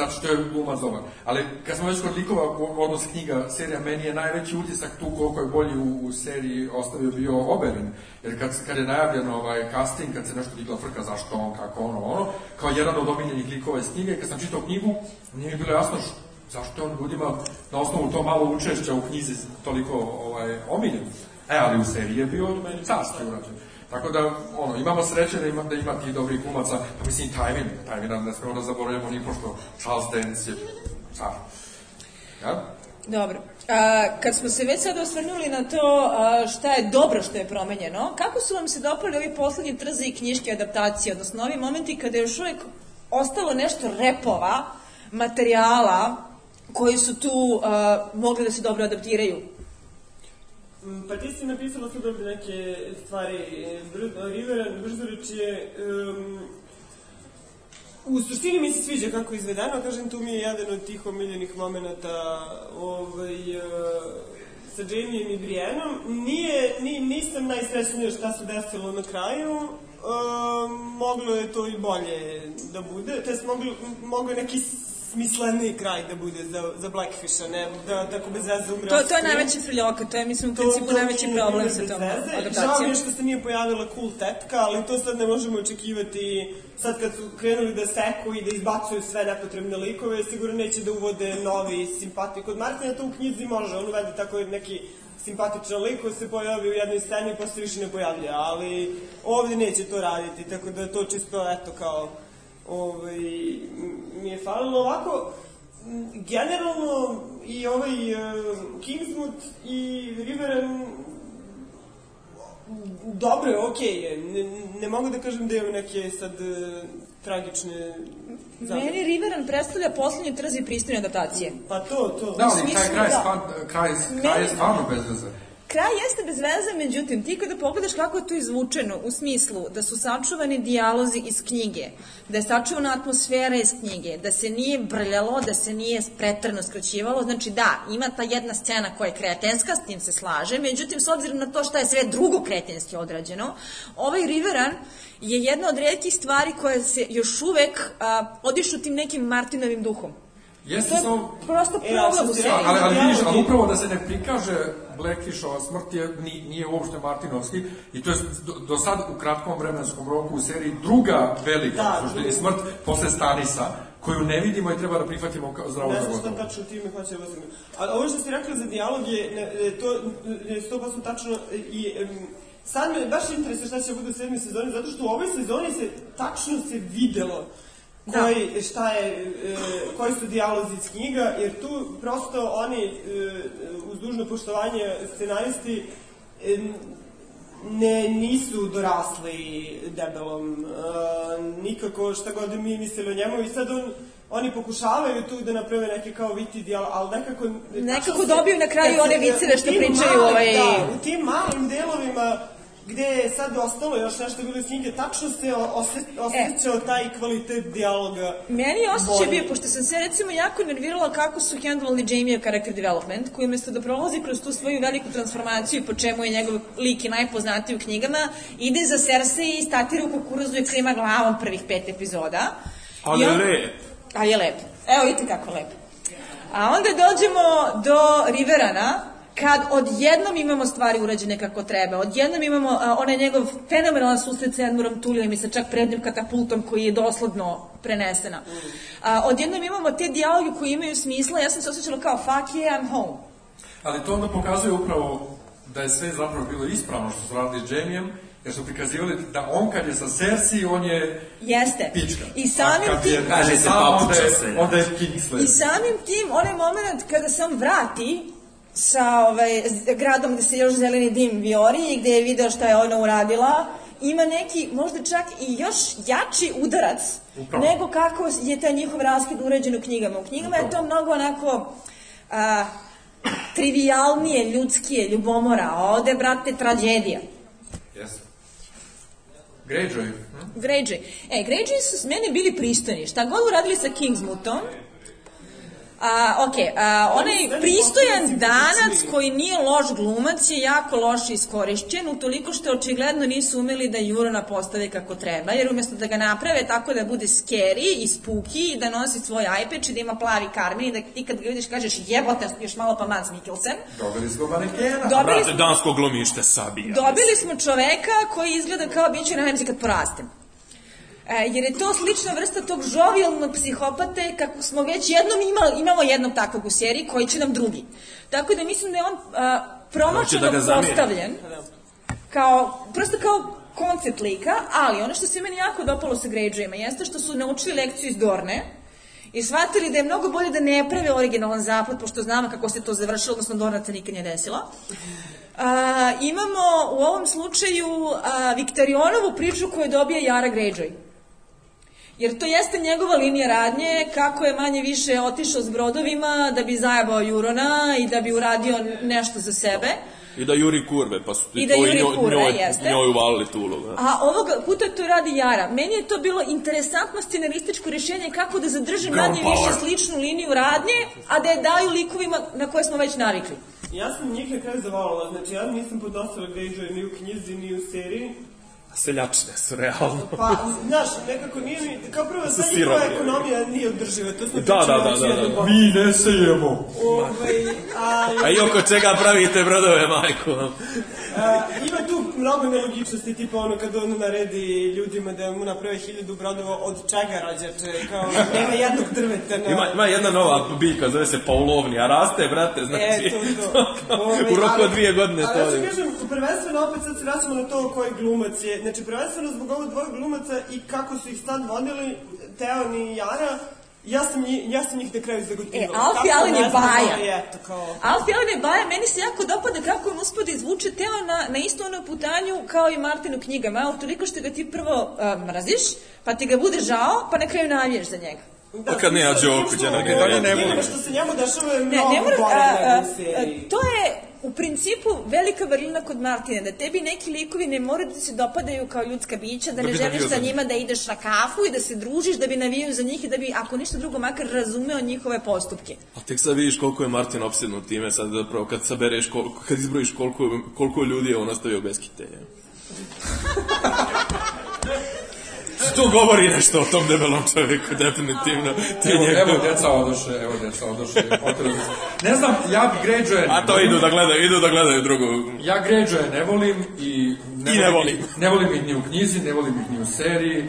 zato što je glumac dobar. Ali kad smo već kod likova, odnos knjiga, serija, meni je najveći utisak tu koliko je bolji u, u seriji ostavio bio Oberyn. Jer kad, kad je najavljen ovaj casting, kad se nešto digla frka zašto on, kako ono, ono, kao jedan od omiljenih likova iz knjige, kad sam čitao knjigu, nije mi bilo jasno š- zašto on ljudima na osnovu to malo učešća u knjizi toliko ovaj, omiljen. E, ali u seriji je bio meni carski urađen. Tako da, ono, imamo sreće da ima, da ima tih dobrih glumaca, pa mislim i Tywina ne smemo da zaboravimo ni pošto Charles Dance je car. Ja? Dobro. A, kad smo se već sad osvrnuli na to a, šta je dobro što je promenjeno, kako su vam se dopali ovi poslednji trze i knjiške adaptacije, odnosno ovi momenti kada je još uvijek ostalo nešto repova, materijala koji su tu uh, mogli da se dobro adaptiraju? Mm, Pa ti si napisala sve dobro neke stvari. Rivera Brzoreč je... Um, u suštini mi se sviđa kako je izvedeno, kažem, tu mi je jedan od tih omiljenih momenta ovaj, uh, sa Jamijem i Brianom. Nije, ni, nisam najsrećnija šta se desilo na kraju, moglo je to i bolje da bude, to jest moglo, moglo je neki smisleniji kraj da bude za, za Blackfisha, ne da tako bez veze umre To, to je najveći priljoka, to je mislim u principu najveći problem sa tom veze. Žao mi adaptacijom. je što se nije pojavila cool tetka, ali to sad ne možemo očekivati sad kad su krenuli da seku i da izbacuju sve nepotrebne likove, sigurno neće da uvode novi simpati. Kod Martina to u knjizi može, on uvede tako neki simpatičan lik koji se pojavi u jednoj sceni i posle više ne pojavlja, ali ovde neće to raditi, tako da je to čisto, eto, kao, ovaj, mi je falilo ovako, generalno i ovaj uh, Kingsmouth i Riveren dobro je, okej je. Ne, ne mogu da kažem da imam neke sad uh, tragične zamerke. Meni Riveran predstavlja poslednje trzi pristojne adaptacije. Pa to, to. Da, ali kraj, kraj, da. kraj, kraj je Meni- stvarno bez veze. Kraj jeste bez veze, međutim, ti kada pogledaš kako je to izvučeno, u smislu da su sačuvani dijalozi iz knjige, da je sačuvana atmosfera iz knjige, da se nije brljalo, da se nije pretrano skraćivalo, znači da, ima ta jedna scena koja je kretenska, s tim se slaže, međutim, s obzirom na to šta je sve drugo kretenski odrađeno, ovaj Riveran je jedna od redkih stvari koja se još uvek a, odišu tim nekim Martinovim duhom. Jeste To je samo... prosto E, a problem što u seriji. Ali, ali vidiš, ali upravo da se ne prikaže Blackfishova smrt je, ni, nije uopšte Martinovski i to je do, do sad u kratkom vremenskom roku u seriji druga velika Da, suštini smrt posle Stanisa koju ne vidimo i treba da prihvatimo kao zdravo Ne za znam šta gotovo. tačno time hoće da uzme. Ali ovo što si rekla za dijalog je, ne, e, to je 100% tačno i sad me baš interesuje šta će bude u sedmi sezoni, zato što u ovoj sezoni se tačno se videlo Da. koji, šta je, e, koji su dijalozi iz knjiga, jer tu prosto oni, e, uz dužno poštovanje scenaristi, e, ne, nisu dorasli debelom, nikako šta god mi mislili o njemu i sad on, oni pokušavaju tu da naprave neke kao viti dijal, ali nekako... Nekako se- dobiju na kraju one viceve što pričaju, malim- ovaj- Da, u tim malim delovima gde je sad ostalo još nešto bilo iz knjige, tačno se o- ose, osjećao taj kvalitet dijaloga. Meni je osjećaj bio, pošto sam se recimo jako nervirala kako su handlovali Jamie character development, koji umesto da prolazi kroz tu svoju veliku transformaciju, po čemu je njegov lik i najpoznatiji u knjigama, ide za Cersei i statira u kukurazu i klima glavom prvih pet epizoda. Ali I je on- lep. Ali je lep. Evo, vidite kako lep. A onda dođemo do Riverana, kad odjednom imamo stvari urađene kako treba, odjednom imamo a, onaj njegov fenomenalan susret sa Edmurom Tulijom i sa čak prednjim katapultom koji je dosledno prenesena. A, odjednom imamo te dijaloge koji imaju smisla, ja sam se osjećala kao fuck yeah, I'm home. Ali to onda pokazuje upravo da je sve zapravo bilo ispravno što su radili s Jamijem, jer su prikazivali da on kad je sa Cersei, on je Jeste. pička. I samim A tim... je, Kaže se sam, onda papuča je, selja. onda je Kingslayer. I samim tim, onaj moment kada se on vrati sa ovaj, gradom gde se još zeleni dim viori i gde je video šta je ona uradila, ima neki, možda čak i još jači udarac Upravo. nego kako je taj njihov raskid uređen u knjigama. U knjigama je to mnogo onako a, trivialnije, ljudskije, ljubomora, a ovde, brate, tragedija. Yes. Greyjoy. hm? Greyjoy. E, Greyjoy su s mene bili pristojni. Šta god uradili sa Kingsmouthom, A, ok, a, onaj pristojan danac koji nije loš glumac je jako loše iskorišćen, utoliko što očigledno nisu umeli da Jurona postave kako treba, jer umesto da ga naprave tako da bude scary i spooky i da nosi svoj iPad i da ima plavi karmin i da ti kad ga vidiš kažeš jebote, još malo pa Mads Mikkelsen, Dobili smo manekena. dobili Brate, dansko glumište sabija. Dobili smo čoveka koji izgleda kao biće na kad porastem. E, jer je to slična vrsta tog žovijalnog psihopate kako smo već jednom imali, imamo jednog takvog u seriji koji će nam drugi. Tako da mislim da je on a, Hoće promašeno da postavljen kao, prosto kao koncept lika, ali ono što se meni jako dopalo sa Greyjoyima jeste što su naučili lekciju iz Dorne i shvatili da je mnogo bolje da ne prave originalan zapad, pošto znamo kako se to završilo, odnosno Dorna se nikad nije desila. A, imamo u ovom slučaju a, Viktorionovu priču koju dobije Jara Greyjoy. Jer to jeste njegova linija radnje, kako je manje više otišao s brodovima da bi zajebao Jurona i da bi uradio nešto za sebe. I da juri kurve, pa su I da juri njoj, kurve, njoj, jeste. njoj uvalili tu ulogu. da. A ovoga puta to radi Jara. Meni je to bilo interesantno scenarističko rješenje kako da zadrži Girl manje više sličnu liniju radnje, a da je daju likovima na koje smo već navikli. Ja sam njih na kraju zavolala, znači ja nisam podnosila Greyjoy ni u knjizi, ni u seriji. Seljačne su, realno. Pa, znaš, nekako nije mi, kao prvo, Sa ta njihova ekonomija nije održiva, to smo Da, da, da, da, da. po- Mi ne sejemo. Ovaj, ali, A i oko čega pravite brodove, majko? A, ima tu mnogo nelogičnosti, tipa ono kad on naredi ljudima da mu naprave hiljadu brodova od čega rađače, kao nema jednog drveta na... Ima, ima jedna nova biljka, zove se paulovni, a raste, brate, znači... E, to, to. U roku ali- od dvije godine ali to ja je. ću kažem, prvenstveno opet sad se vraćamo na to koji glumac je. Znači, prvenstveno zbog ovo dvoje glumaca i kako su ih sad vodili, Teon i Jara, ja sam, njih, ja sam njih na kraju zagotivila. E, Alfie Kako Allen je ne baja. eto, kao... Alfie Allen je baja, meni se jako dopada kako on uspio da izvuče telo na, na istu onu putanju kao i Martin u knjigama, ali toliko što ga ti prvo uh, mraziš, pa ti ga bude žao, pa na kraju naviješ za njega. Da, Pa kad nema smisla, Đokovića, smisla, na ovaj, kraju ne njemu voli. Što se njemu dešava je Ne, mnogo ne mora, gore a, a, nego u seriji. to je u principu velika vrlina kod Martina, da tebi neki likovi ne moraju da se dopadaju kao ljudska bića, da, Da ne želiš za njima da ideš na kafu i da se družiš, da bi navijao za njih i da bi, ako ništa drugo, makar razumeo njihove postupke. A tek sad vidiš koliko je Martin opsednut time, sad zapravo kad sabereš, koliko, kad izbrojiš koliko, koliko ljudi je on ostavio bez kite. To govori nešto o tom debelom čovjeku, definitivno. Je Evo, njegov- evo djeca odoše, evo djeca odoše. Ne znam, ja Greyjoy A to idu da gledaju, idu da gledaju drugu. Ja Greyjoy ne volim i ne, I ne volim. ne volim ih ni u knjizi, ne volim ih ni u seriji.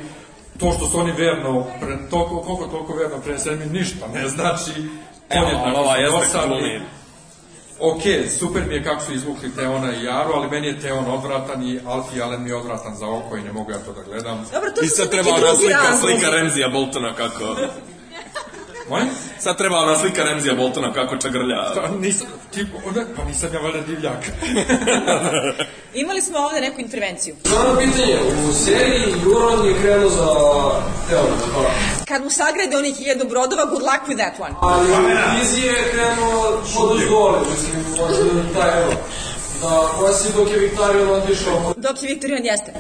To što su oni verno, pre, toliko, koliko toliko verno preneseni mi ništa ne znači. Evo, ova jeste glumi. Ok, super mi je kako su izvukli Teona i Jaru, ali meni je Teon odvratan i Alfie Allen mi je odvratan za oko i ne mogu ja to da gledam. Dobro, to I sad treba ona slika, slika Remzija Boltona kako... Molim? Sad treba ona slika Remzija Boltona kako čagrlja. Pa nisam, ti, onda, pa nisam ja valjda divljak. Imali smo ovde neku intervenciju. Glavno pitanje, u seriji Juron je krenuo za Teodor, hvala. Kad mu sagrade onih hiljadu brodova, good luck with that one. Ali u knjizi je krenuo pod uzdole, mislim, od taj evo. Da, koja si dok je Viktarion otišao, Dok je Viktorijan jeste.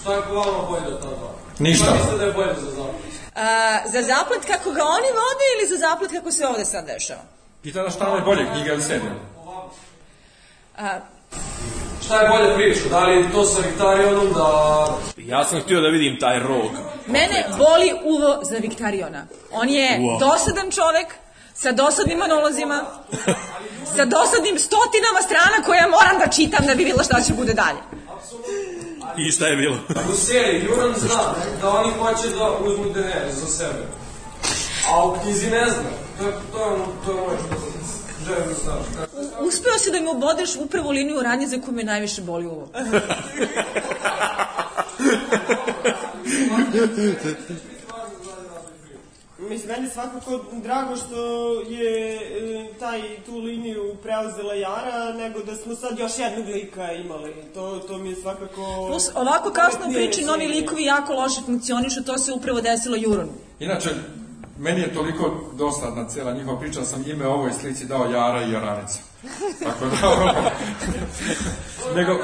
šta je po vama bolje od ta dva? Ništa. Šta mislite da je bolje za zapad? A, za zaplet kako ga oni vode ili za zaplet kako se ovde sad dešava? Pita da šta je bolje, knjiga ili serija? A, Šta je bolje priča? Da li to sa Viktarionom da... Ja sam htio da vidim taj rog. mene boli uvo za Viktariona. On je Uvo. dosadan čovek, sa dosadnim monolozima, sa dosadnim stotinama strana koje ja moram da čitam da bi videla šta će bude dalje. I šta je bilo? U seriji Juron zna da oni hoće da uzmu Daenerys za sebe. A u knjizi ne zna. To je, to je, ono, to je ono što želim da znaš. U- Uspeo si da mi obodeš upravo liniju radnje za koju me najviše boli uvo. Mislim, meni svakako drago što je e, taj, tu liniju preuzela Jara, nego da smo sad još jednog lika imali. To, to mi je svakako... Plus, ovako kasno u priči novi likovi jako loše funkcionišu, to se upravo desilo Juronu. Inače, meni je toliko dosadna cijela njihova priča, da sam ime ovoj slici dao Jara i Jaranica. Tako da, ono, nego,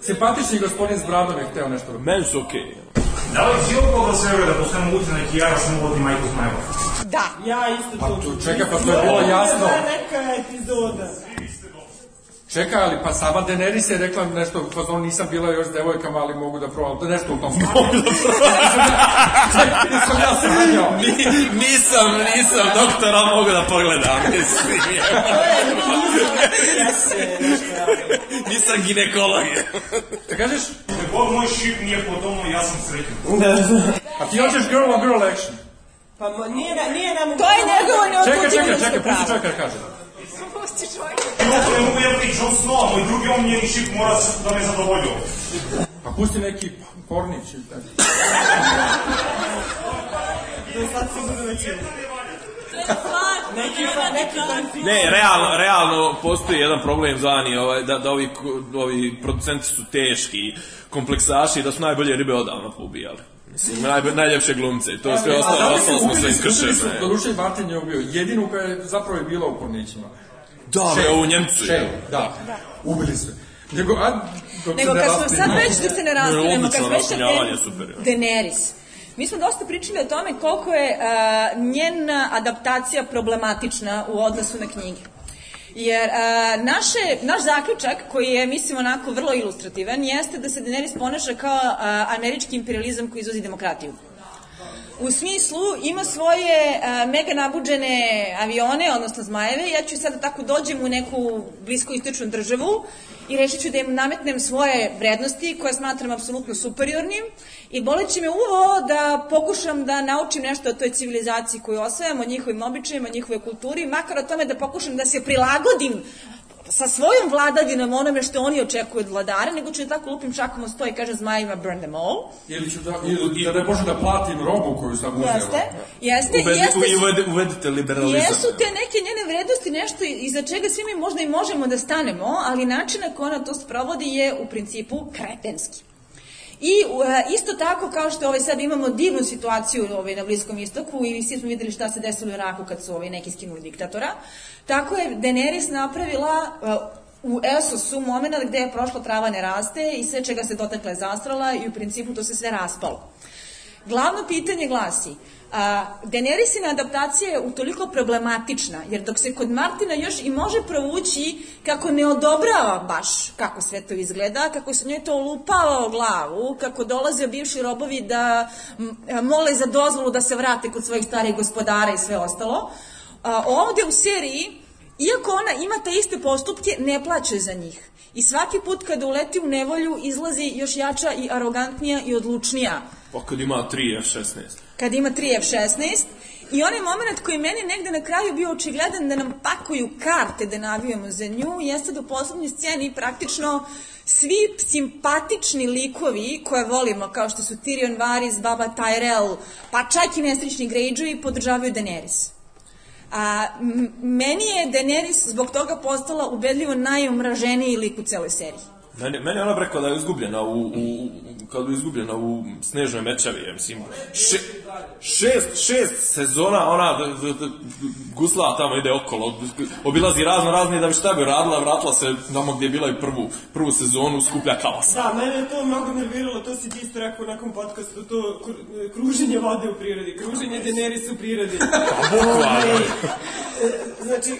simpatični gospodin s bradom je hteo nešto Meni su okej. Da li si opao da se veruje da postoje moguće neki jara samo vodi majku Smajlov? Da. Ja isto Pa to. tu, čekaj, pa to je bilo jasno. To je neka epizoda. Čekaj, ali pa sama Daenerys je rekla nešto, u fazonu nisam bila još s devojkama, ali mogu da probam, da nešto u tom Mogu da probam. Nisam ja se menjao. nisam, nisam doktora mogu da pogledam, mislim. Nisam ginekolog. Da kažeš, God moj šip nije potonuo, ja sam srećan. a ti hoćeš girl on girl action. Pa nije, na- nije nam... To je njegovo Čekaj, čekaj, čekaj, pusti čovjeka da kaže. Ovo ne mogu jebati Jon Snow, a moj drugi omljeni šip mora se- da me zadovoljio. Pa pusti neki pornić. ili tako. Do sad već je. Neki. Ne, realno, realno postoji jedan problem zvani, ovaj, da, da ovi, ko- ovi producenti su teški, kompleksaši, da su najbolje ribe odavno poubijali. Mislim, naj, najljepše glumce i to sve ostalo, da ostalo smo sve iskršene. doduše Martin je ubio, jedinu koja je zapravo je bila u Kornićima. Da, bre, u Njemcu je. Šej, da, ubili su. Nego, a, dok Nego kad smo sad već da se ne rastinemo, kad smo već ja. Daenerys. Mi smo dosta pričali o tome koliko je a, njena adaptacija problematična u odnosu na knjige. Jer a, naše, naš zaključak, koji je, mislim, onako vrlo ilustrativan, jeste da se Daenerys ponaša kao a, američki imperializam koji izvozi demokratiju. U smislu, ima svoje a, mega nabuđene avione, odnosno zmajeve, ja ću sada tako dođem u neku bliskoistočnu državu i rešit ću da im nametnem svoje vrednosti koje smatram apsolutno superiornim. I boleće me uvo da pokušam da naučim nešto o toj civilizaciji koju osvajam, o njihovim običajima, o njihovoj kulturi, makar o tome da pokušam da se prilagodim sa svojom vladavinom onome što oni očekuju od vladara, nego ću da tako lupim šakom o sto i kažem zmajima burn them all. Ili ću da, ili da ne može da platim robu koju sam uzela. Jeste, jeste, Uvedi, jeste, uvedi, uvedite liberalizam. Jesu te neke njene vrednosti nešto iza čega svi mi možda i možemo da stanemo, ali način na koji ona to sprovodi je u principu kretenski. I e, isto tako kao što ovaj sad imamo divnu situaciju ovaj, na Bliskom istoku i svi smo videli šta se desilo u Iraku kad su ovaj, neki skinuli diktatora, tako je Daenerys napravila e, u Esosu moment gde je prošla trava ne raste i sve čega se dotakla je zastrala i u principu to se sve raspalo. Glavno pitanje glasi, a, Daenerysina adaptacija je utoliko problematična, jer dok se kod Martina još i može provući kako ne odobrava baš kako sve to izgleda, kako se njoj to lupava o glavu, kako dolaze bivši robovi da mole za dozvolu da se vrate kod svojih starih gospodara i sve ostalo, a, ovde u seriji Iako ona ima te iste postupke, ne plaće za njih. I svaki put kada uleti u nevolju, izlazi još jača i arogantnija i odlučnija. Pa kad ima 3 F-16. Kad ima 3 F-16. I onaj moment koji meni negde na kraju bio očigledan da nam pakuju karte da navijamo za nju, jeste da u poslednjoj sceni praktično svi simpatični likovi koje volimo, kao što su Tyrion Varys, Baba Tyrell, pa čak i nesrećni Greyjoy, podržavaju Daenerys. A, meni je Daenerys zbog toga postala ubedljivo najomraženiji lik u celoj seriji. Meni, meni je ona rekao da je izgubljena u, u, u kad je izgubljena u snežnoj mečavi, ja mislim. Še, šest, šest sezona ona gusla tamo ide okolo, obilazi razno razne da bi šta bi radila, vratila se tamo gdje je bila i prvu, prvu sezonu, skuplja kaos. Da, mene je to mnogo nerviralo, to si ti isto rekao nakon podcastu, to kru- kruženje vode u prirodi, kruženje Daenerys u prirodi. Bukvalno. E, znači,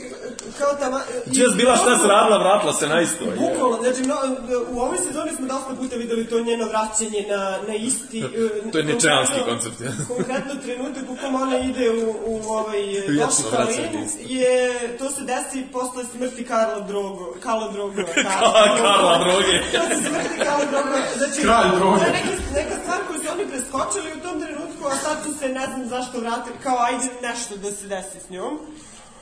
kao tamo... Gdje je bila šta se radila, vratila se na isto. Bukvalno, znači, no, u ovoj sezoni smo dosta puta videli to njeno vraćanje na, na isti... e, To je ničeanski konkretno- koncept, ja. Konkretno trenutak u kom ona ide u, u ovaj isti. je, to se desi posle smrti Karla Drogo, Karla Drogo. Karla droge. To se smrti Karla Drogo. Znači, Kralj droge. je neka, neka stvar koju su oni preskočili u tom trenutku, a sad su se ne znam zašto vratili, kao ajde nešto da se desi s njom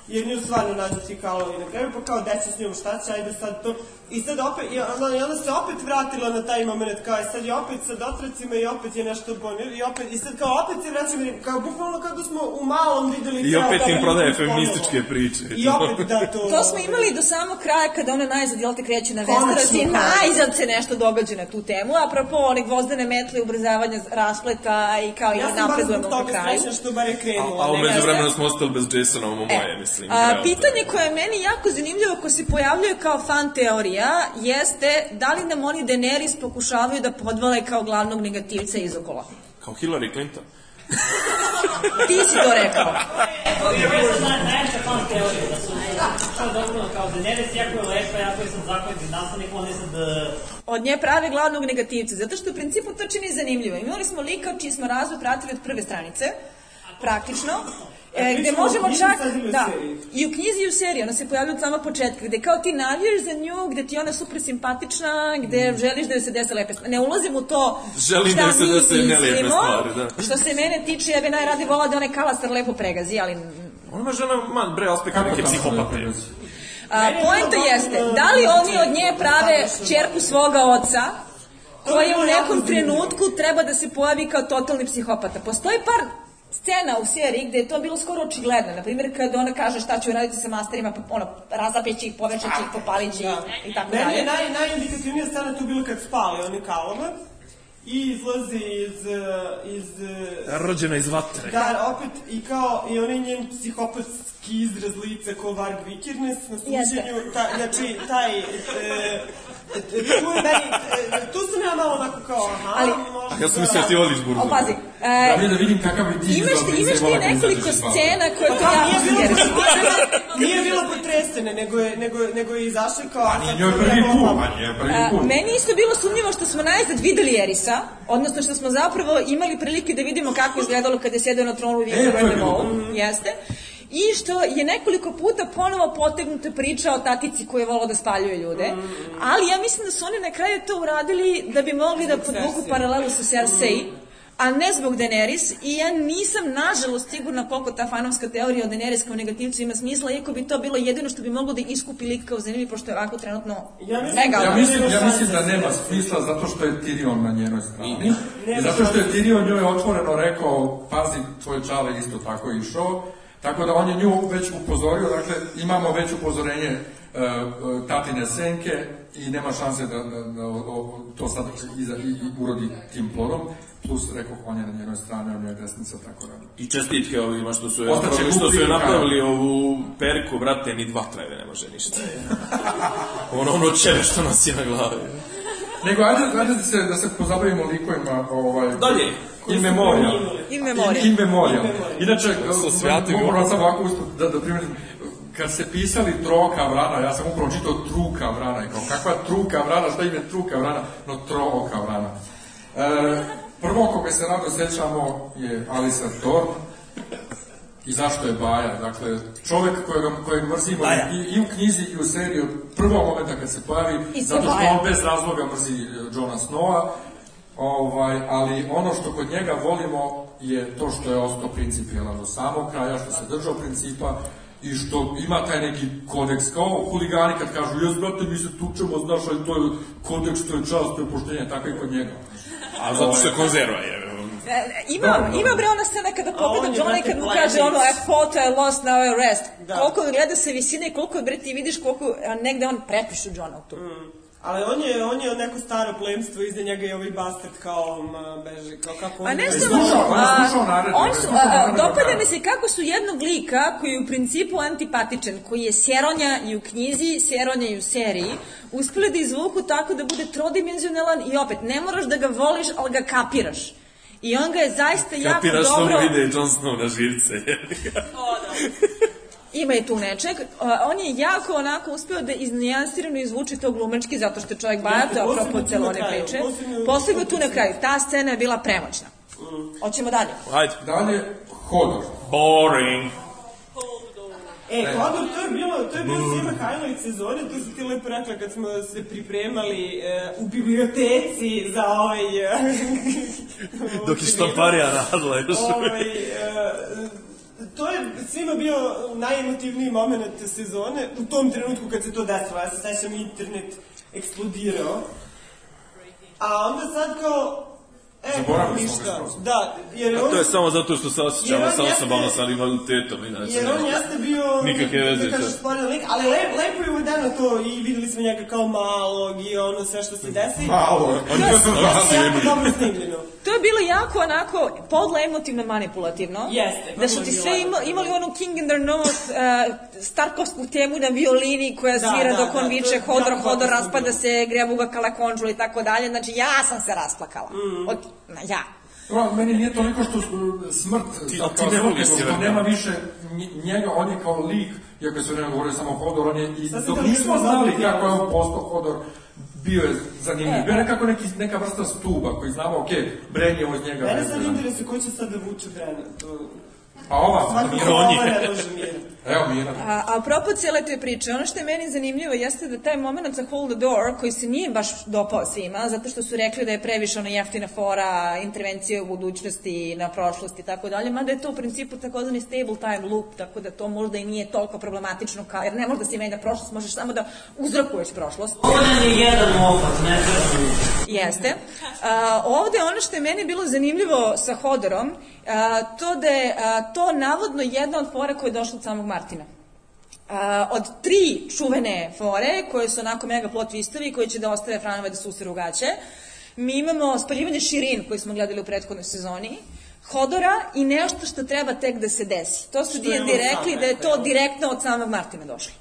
jer nju stvarno nađu svi kalovi na kraju, pa kao deca s njom šta će, ajde sad to. I sad opet, i ona, i ona se opet vratila na taj moment, kao i sad je opet sa dotracima i opet je nešto bonir, i opet, i sad kao opet se vraćamo, jer kao bukvalno kao da smo u malom videli I opet taj im prodaje feminističke priče. I opet da to... To smo imali do samog kraja kada ona najzad, jel te, kreće na Westeros i da. najzad se nešto događa na tu temu, apropo one gvozdene metle, ubrzavanja raspleta i kao i Ja ja sam bar napredujemo zbog toga kraju. srećna što bar je krenula. A, a ne? umeđu jeste. vremenu smo ostali bez Jasona, ovo moje, mislim. A, realno. pitanje koje je meni jako zanimljivo, ko se pojavljuje kao fan teorija, jeste da li nam oni Daenerys pokušavaju da podvale kao glavnog negativca iz okola. Kao Hillary Clinton. Ti si to rekao. Na, najveća fan teorija, da su to dobro kao Daenerys, jako je lepa, jako je sad zakoniti nastavnik, on je sad... e, Od nje prave glavnog negativca, zato što u principu to čini zanimljivo. Imali smo lika čiji smo razvoj pratili od prve stranice, praktično, e, gde možemo čak, da, i u knjizi i u seriji, ona se pojavlja od samog početka, gde kao ti navijaš za nju, gde ti ona super simpatična, gde želiš da joj se dese lepe stvari. Ne ulazim u to Želim šta da se mi dese nelepe mislimo. stvari, da. Što se mene tiče, ja bi najradi volao da onaj kalastar lepo pregazi, ali Ona žena, man, bre, aspekt neke psihopate. A, poenta jeste, da li oni od nje prave čerku svoga oca, koja u nekom trenutku treba da se pojavi kao totalni psihopata. Postoji par scena u seriji gde je to bilo skoro očigledno. Na primjer, kad ona kaže šta ću raditi sa masterima, pa ono, razapeći ih, povečati ih, popalići ih i tako Meni je dalje. naj, najindikativnija scena tu bila kad spali oni kalama. i izlazi iz, uh, iz uh, Rođena iz vatre. Da, opet, i kao, i onaj njen psihopatski izraz lica ko Varg Vikernes na suđenju, ta, znači, taj, e, tu je meni, e, tu sam ja malo onako kao, aha, Ali- možda... Ja sam mislio da ti voliš burzu. O, pazi, Da e, vidim da vidim kakav bi ti imaš, ti, imaš ti kad nekoliko Valve. scena koje Pa nije bilo, interesuju. nije bilo potresene, nego je, nego, je- nego je izašao kao... A nije njoj prvi put, a nije prvi A, put. meni isto bilo sumnjivo što smo najzad videli Erisa, odnosno što smo zapravo imali prilike da vidimo kako je izgledalo kada je sedeo na tronu E, to je bilo Rendemou, jeste. I što je nekoliko puta ponovo potegnuta priča o tatici koja je volao da spaljuje ljude. Ali ja mislim da su oni na kraju to uradili da bi mogli da podvuku paralelu sa Cersei, a ne zbog Daenerys i ja nisam nažalost sigurna koliko ta fanovska teorija o Daenerys kao negativcu ima smisla, iako bi to bilo jedino što bi moglo da iskupi lik kao zanimljiv, pošto je ovako trenutno Ja mislim- mega Ja mislim, ja mislim da nema smisla zato što je Tyrion na njenoj strani. I zato što je Tyrion njoj otvoreno rekao, pazi, tvoj čale je isto tako išao. Tako da on je nju već upozorio, dakle imamo već upozorenje e, e, tatine senke i nema šanse da, da, da o- to sad iza, i, i urodi tim plodom. Plus, rekao, on je na njenoj strani, on je desnica, tako da. I čestitke ovima što su je napravili, što su je napravili ovu perku, brate, ni dva trajeve ne može ništa. ono, ono čeve što nosi na glavi. Nego, ajde, ajde da se, da se pozabavimo likovima, ovaj... Dalje. In memoriam. In memoriam. In, in memoriam. Inače, moram sam ovako usput da, da primjerim, kad se pisali troka vrana, ja sam upravo čitao truka vrana i kao kakva truka vrana, šta ime truka vrana, no troka vrana. E, prvo koga se rado sećamo je Alisa Thor, i zašto je Baja? Dakle, čovek kojeg, kojeg mrzimo i, i u knjizi i u seriji od prvog momenta kad se pojavi, zato što Baja. on bez razloga mrzi e, Johna Snowa, ovaj, ali ono što kod njega volimo je to što je ostao principijelan do samog kraja, što se držao principa i što ima taj neki kodeks, kao huligani kad kažu, jes brate, mi se tučemo, znaš, ali to je kodeks, to je čast, to je poštenje, tako i kod njega. A zato što je konzerva, je. E, Ima, Dobro, ima bre ona scena kada pogleda Johna i brate, kad mu kaže ono, I fought, I lost, now I rest. Da. Koliko gleda se visine i koliko bre ti vidiš koliko, a negde on prepiše Johna tu. Ali on je, on je neko staro plemstvo, iza njega je ovaj bastard kao um, beži, kao kako on... A ne samo to, on su, a, dopada mi se kako su jednog lika koji je u principu antipatičan, koji je Seronja i u knjizi, Seronja i u seriji, uspeli da izvuku tako da bude trodimenzionalan i opet, ne moraš da ga voliš, ali ga kapiraš. I on ga je zaista jako Kapiraš što dobro... ide Jon Snow na živce. Ima je tu nečeg. On je jako onako uspeo da iznijansirano izvuče to glumački, zato što je čovjek bajata, apropo celo one priče. posebno- Posebno tu na kraju. Ta scena je bila premoćna. Hoćemo dalje. Hajde. Dalje, Hodor. Boring. E, Hodor, to je bilo, to je bilo svima highlight sezone, to si ti lepo rekla kad smo se pripremali e, u biblioteci za ovaj... E, Dok je štamparija radila još. ovaj, e, to je svima bio najemotivniji moment sezone u tom trenutku kad se to desilo. Ja se sećam internet eksplodirao. A onda sad kao... E, Zaboravili ništa. Da, jer A on... to je samo zato što se osjećamo on sa osobama sa invaliditetom. Inače, Jer on ne. jeste bio, Nikakve veze, da kažeš, to. sporan lik, ali lep, lepo je uvedeno to i videli smo njega kao malog i ono sve što se desi. Malo. On je To je jako Zemlji. dobro snimljeno. To je bilo jako onako podla emotivno manipulativno. Jeste, Da su ti sve ima, imali onu King in their nose, uh, starkovsku temu na violini koja Da, svira da, dok on da, viče hodor, hodor, raspada se, grebuga kalakonđula i tako dalje. Znači ja sam se rasplakala. Mm. Od, ja. Dobro, meni nije toliko što smrt, Ti- kao ti ne smrt, voliš Sjeverno. nema više nj- njega, on je kao lik, iako se vreme govorio samo Hodor, on je, i Sad dok nismo znali kako je on postao Hodor, bio je zanimljiv. E, Bio je nekako neki, neka vrsta stuba koji znamo, ok, Bren je od njega. Mene sad vezan. interesuje ko će sad da vuče Brena. To... A ova, Mira, Mira. evo Mira. A, a apropo cijele te priče, ono što je meni zanimljivo jeste da taj moment sa Hold the Door, koji se nije baš dopao svima, zato što su rekli da je previše ona jeftina fora, intervencije u budućnosti, na prošlosti i tako dalje, mada je to u principu takozvani stable time loop, tako da to možda i nije toliko problematično, kao, jer ne možda se menja prošlost, možeš samo da uzrokuješ prošlost. Dovoljan je jedan opat, ne. Jeste. A, ovde ono što je meni bilo zanimljivo sa Hodorom, a, to da je a, to navodno jedna od fora koja je došla od samog Martina. A, od tri čuvene fore, koje su onako mega plot twistovi, koji će da ostave Franove da se usere u gaće, Mi imamo spaljivanje širin koji smo gledali u prethodnoj sezoni, Hodora i nešto što treba tek da se desi. To su D&D rekli da je to direktno od samog Martina došlo.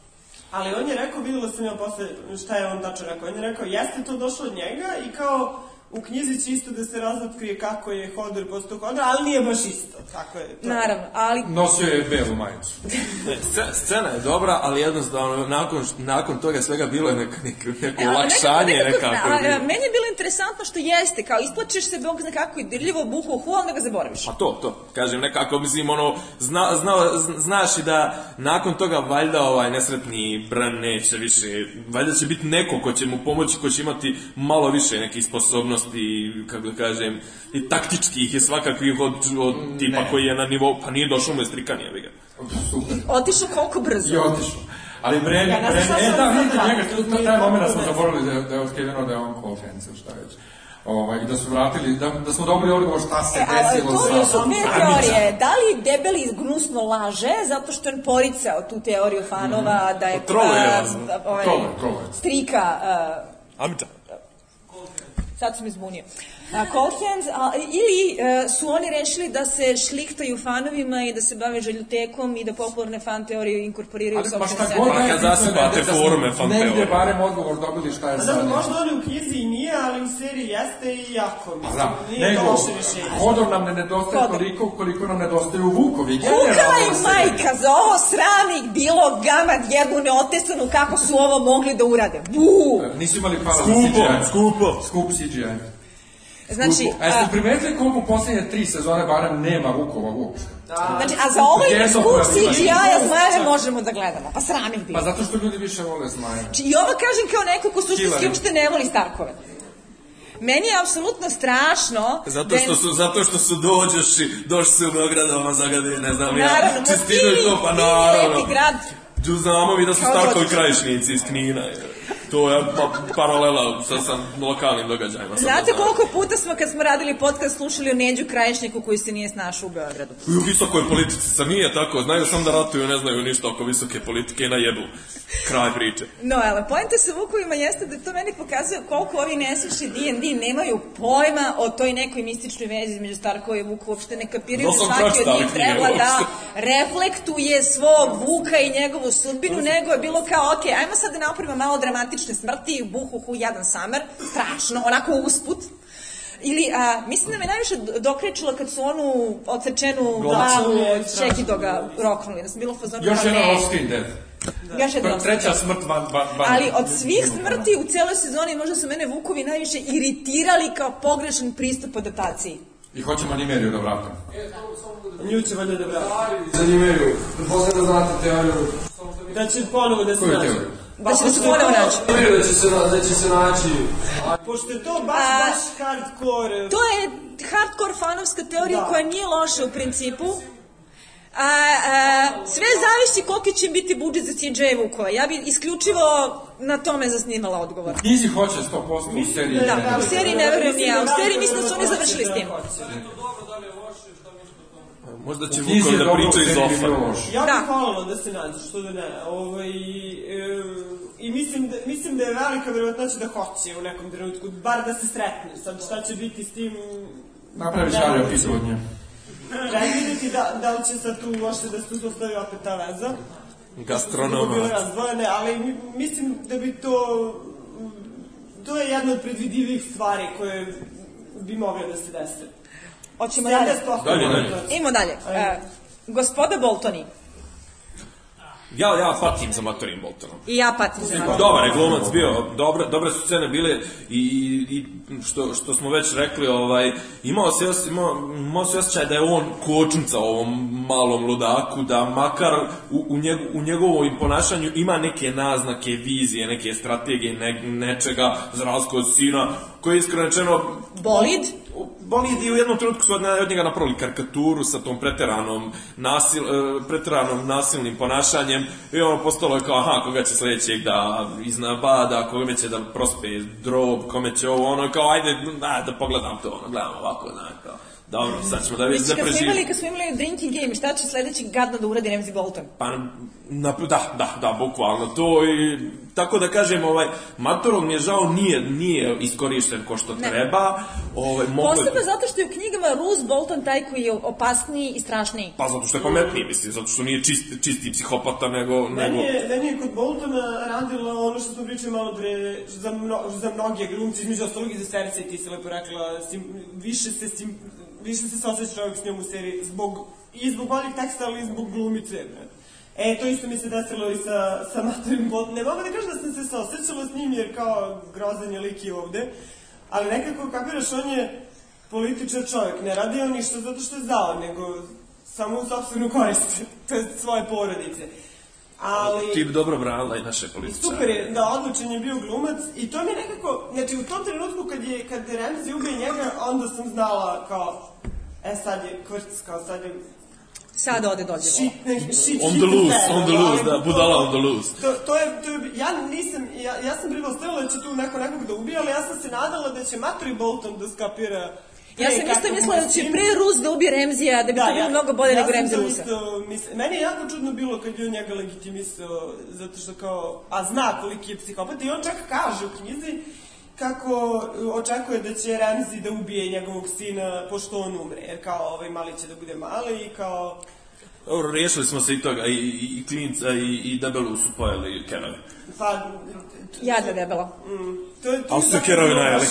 Ali on je rekao, videla sam ja posle šta je on tačno rekao. On je rekao, jeste to došlo od njega i kao u knjizi će isto da se razotkrije kako je Hodor postao Hodor, ali nije baš isto. Tako je. To. Naravno, ali Nosio je belu majicu. Sce- scena je dobra, ali jednostavno nakon, nakon toga svega bilo je neko, neko, neko E, ali olakšanje nekako- nekako. nekako, je a, a, bilo. meni je bilo interesantno što jeste, kao isplačiš se, bog zna kako i dirljivo, buhu, hu, onda ga zaboraviš. Pa to, to, kažem nekako, mislim, ono, zna, zna, zna- znaš i da nakon toga valjda ovaj nesretni Bran neće više, valjda će biti neko ko će mu pomoći, ko će imati malo više nekih sposobnosti, kako da kažem, i taktičkih i svakakvih od, od tipa Ne. koji je na nivou, pa nije došao mu je strikan, jebi ga. Super. Otišao koliko brzo. I otišao. Ali Bren, Ja Bren, šta e, da, sad vidite radila. njega, to, to, taj moment smo zaboravili da, je- da je otkriveno da je on Cole Hansen, šta već. Ovaj, I da su vratili, da, da smo dobili odgovor šta se E, ali desilo to sa... su dve teorije. Da li debeli gnusno laže, zato što je poricao tu teoriju fanova, da je... Pa vas. ovaj, Troluje, troluje. Strika, a, Amica. Sad sam izbunio. A, Colhands, a, ili e, su oni rešili da se šlihtaju fanovima i da se bave željotekom i da popularne fan teorije inkorporiraju u Ali, pa sopstvene šta god sebe. je kad zasipate da forume fan Negde teorije. barem odgovor dobili šta je Pa sad. da, možda oni u knjizi i nije, ali u seriji jeste i jako, Pa mislim, da, nije nego, loše rješenje. Hodor nam ne nedostaje Hodor. toliko koliko nam nedostaju Vukovi. Im se- majka za ovo sramih bilo gamad jednu neotesanu kako su ovo mogli da urade. Bu! Nisu imali para za Skupo, skupo. Skup CGI. Znači, A jeste a, primetili koliko u posljednje tri sezone barem nema Vukova uopšte? znači, a za Jesu skup. CGI-a zmajeve možemo da gledamo. Pa sramih bilo. Pa zato što ljudi više vole zmaje. Znači, I ovo kažem kao neko ko suštinski uopšte ne voli Starkove. Meni je apsolutno strašno Zato da što su, zato što su dođoši, došli se u Beograd, vama zagadi, ne znam ja, Naravno, čestitaju motivi, to, pa naravno. grad. Znamo mi da su Starkovi dođeš. krajišnici iz Knina. je. To je pa, paralela sa, sa lokalnim događajima. Znate da koliko puta smo kad smo radili podcast slušali o Neđu Krajišniku koji se nije snašao u Beogradu? I u visokoj politici sa nije tako, znaju samo da ratuju, ne znaju ništa oko visoke politike i na jebu. Kraj priče. No, ale pojenta sa Vukovima jeste da to meni pokazuje koliko ovi nesrećni D&D nemaju pojma o toj nekoj mističnoj vezi između Starkova i Vuka, uopšte ne kapiraju No, sam svaki od njih treba da reflektuje svog Vuka i njegovu sudbinu, nego je bilo kao, ok, ajmo sad da napravimo malo dramatične smrti, buhuhu, jadan samer, strašno, onako usput, Ili, a, mislim da me najviše do- dokrećilo kad su onu odsečenu glavu od strašno. Čekidoga roknuli, da sam bilo fazonu Još jedan. Još To jedna je treća smrt van, van, van. Ali od svih smrti u celoj sezoni možda su mene Vukovi najviše iritirali kao pogrešan pristup adaptaciji. I hoćemo Nimeriju da vratimo. Nju će valjda da vrati. Zanimaju. Pretpostavljam da znate teoriju. Da će ponovo da se Koju nađe. teoriju? Da će da se ponovo naći. Da će se, da će se naći... Pošto je to baš, A- baš hardcore... To je hardcore fanovska teorija Da. koja nije loša u principu. A, a, sve zavisi koliki će biti budžet za CJ Vukova. Ja bi isključivo na tome zasnimala odgovor. Knjizi hoće 100% u seriji. Da, u seriji ne verujem ni ja. U seriji mislim da su oni završili s tim. Možda će U knjizi Vukov je da dobro, u priča iz ofa. Ja Da. bih voljela da se nađe, što da ne. Ovaj, e, I mislim da, mislim da je velika verovatnoća da hoće u nekom trenutku, bar da se sretne. Sad šta će biti s tim... Napravi ne šalje mogu opis od nje. Predvidjeti da, da li će sad tu uopšte da se uspostavi opet ta veza. Gastronoma. Bilo razdvojene, ali mi- mislim da bi to... To je jedna od predvidivih stvari koje bi mogle da se dese. Hoćemo dalje. 70% Dalje, dalje. Idemo dalje. E, gospoda Boltoni. Ja, ja patim za Matorim Boltonom. I ja patim za malo. Dobar je glumac bio, dobre, dobre su scene bile i, i, i što, što smo već rekli, ovaj, imao se, os- imao, imao se osjećaj da je on kočnica ovom malom ludaku, da makar u, u, njeg, u njegovom ponašanju ima neke naznake, vizije, neke strategije, ne, nečega, za razliku od sina, koji je iskreno rečeno Bolid? Bolid i u jednom trenutku su od, od njega napravili karikaturu sa tom preteranom, nasil, e, preteranom nasilnim ponašanjem i ono postalo je kao, aha, koga će sledećeg da iznabada, koga će da prospe drob, kome će ovo, ono, kao, ajde, da, da pogledam to, ono, gledam ovako, znaš, kao, dobro, sad ćemo da vidimo da preživimo. imali, kad smo imali drinking game, šta će sledeći gadno da uradi Ramsey Bolton? Pa, na, da, da, da, bukvalno to i tako da kažem, ovaj, Matorog mi je žao, nije, nije iskorišten ko što Ne. treba. Ovaj, mogo je- Posebno zato što je u knjigama Roose Bolton taj koji je opasniji i strašniji. Pa zato što je pametniji, mislim, zato što nije čist, čisti psihopata, nego... nego... Meni je, meni je kod Boltona radilo ono što smo pričali malo pre za, mno, za mnoge glumci, između ostalog i za Cersei, ti si lepo rekla, sim, više se sim, više se osjeća čovjek s njom u seriji, zbog, i zbog boljih teksta, ali i zbog glumice. E, to isto mi se desilo i sa, sa Matorim Boltonom. Ne mogu da kažem da sam se saosećala s njim, jer kao grozan je lik i ovde, ali nekako, kapiraš, on je političar čovjek, ne radi on ništa zato što je zao, nego samo u sobstvenu korist, to je svoje porodice. Ali... Ti bi dobro branila i naše političare. Super je, da, odlučen je bio glumac i to mi je nekako, znači u tom trenutku kad je, kad je Ramsey ubije njega, onda sam znala kao, e sad je kvrc, kao sad je Sada ode dođe shit, ne, shit, On the loose, on the loose, da, budala on the loose. To, to je, to je, ja nisam, ja, ja sam pretpostavila da će tu neko nekog da ubije, ali ja sam se nadala da će Matri Bolton da skapira Ja sam isto mislila da će pre Rus da ubije Remzija, da bi to bilo mnogo bolje nego Remzi Ja sam Rusa. to isto, misl... Meni je jako čudno bilo kad je on njega legitimisao, zato što kao, a zna koliki je psihopat i on čak kaže u knjizi kako očekuje da će Ramzi da ubije njegovog sina pošto on umre, jer kao ovaj mali će da bude mali i kao... Dobro, riješili smo se i toga, i, i, i klinca, i, i debelu su pojeli kerove. Pa, Jadna debela. mm, to je... Ali su kerovi najeli.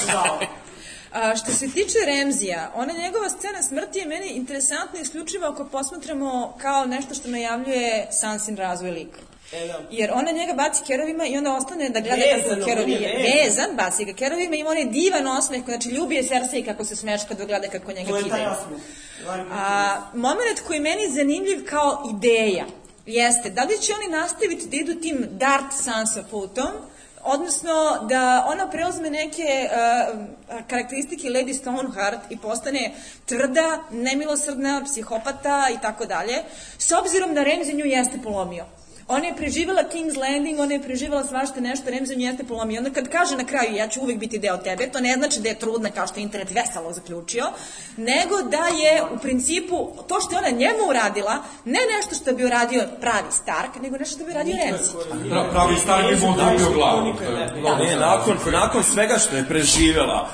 A, što se tiče Remzija, ona njegova scena smrti je meni interesantna isključivo ako posmatramo kao nešto što najavljuje Sansin razvoj lika. E, da. Jer ona njega baci kerovima i onda ostane da gleda kako kerovi je vezan. baci ga kerovima i ima onaj divan osmeh, znači ljubi je Cersei kako se smeška dok gleda kako njega kidaju. Varg A, moment koji je meni zanimljiv kao ideja jeste da li će oni nastaviti da idu tim Dart Sansa putom, odnosno da ona preuzme neke uh, karakteristike Lady Stoneheart i postane tvrda, nemilosrdna, psihopata i tako dalje, s obzirom da Ramsay nju jeste polomio. Ona je preživjela King's Landing, ona je preživjela svašta nešto, Remzi nju jeste polomio. Onda kad kaže na kraju ja ću uvek biti deo tebe, to ne znači da je trudna kao što je internet veselo zaključio, nego da je u principu to što je ona njemu uradila, ne nešto što bi uradio pravi Stark, nego nešto što bi uradio Remzi. Pra- pravi Stark bi mu odrubio glavu. Da. Ne, nakon, nakon svega što je preživjela,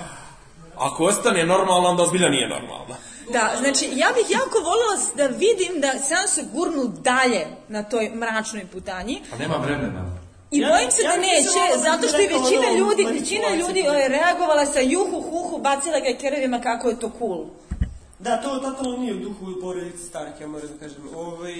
ako ostane normalna, onda ozbilja nije normalna. Da, znači ja bih jako voljela s- da vidim da Sansa gurnu dalje na toj mračnoj putanji, Pa nema vremena. I Ja- bojim se ja da neće, ovo da bi zato što je većina ljudi, većina ljudi je reagovala sa juhu, huhu, bacila ga je kerovima kako je to cool. Da, to totalno nije u duhu porodice Stark, ja moram da kažem. Ovaj,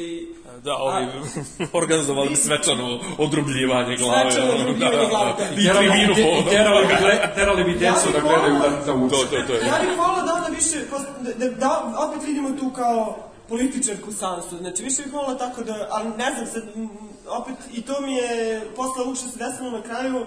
Da, ovi organizovali bi svečano odrubljivanje glave. Svečano odrubljivanje glave, da. I tribinu I povodom. terali terali bi djecu da gledaju da, da uče. To, to, to je. Ja bih volila da ona više, pos- da, da, da opet vidimo tu kao političarku Sansu, znači više bih volila tako da, ali ne znam sad, opet, i to mi je, posle ovog što se desilo na kraju,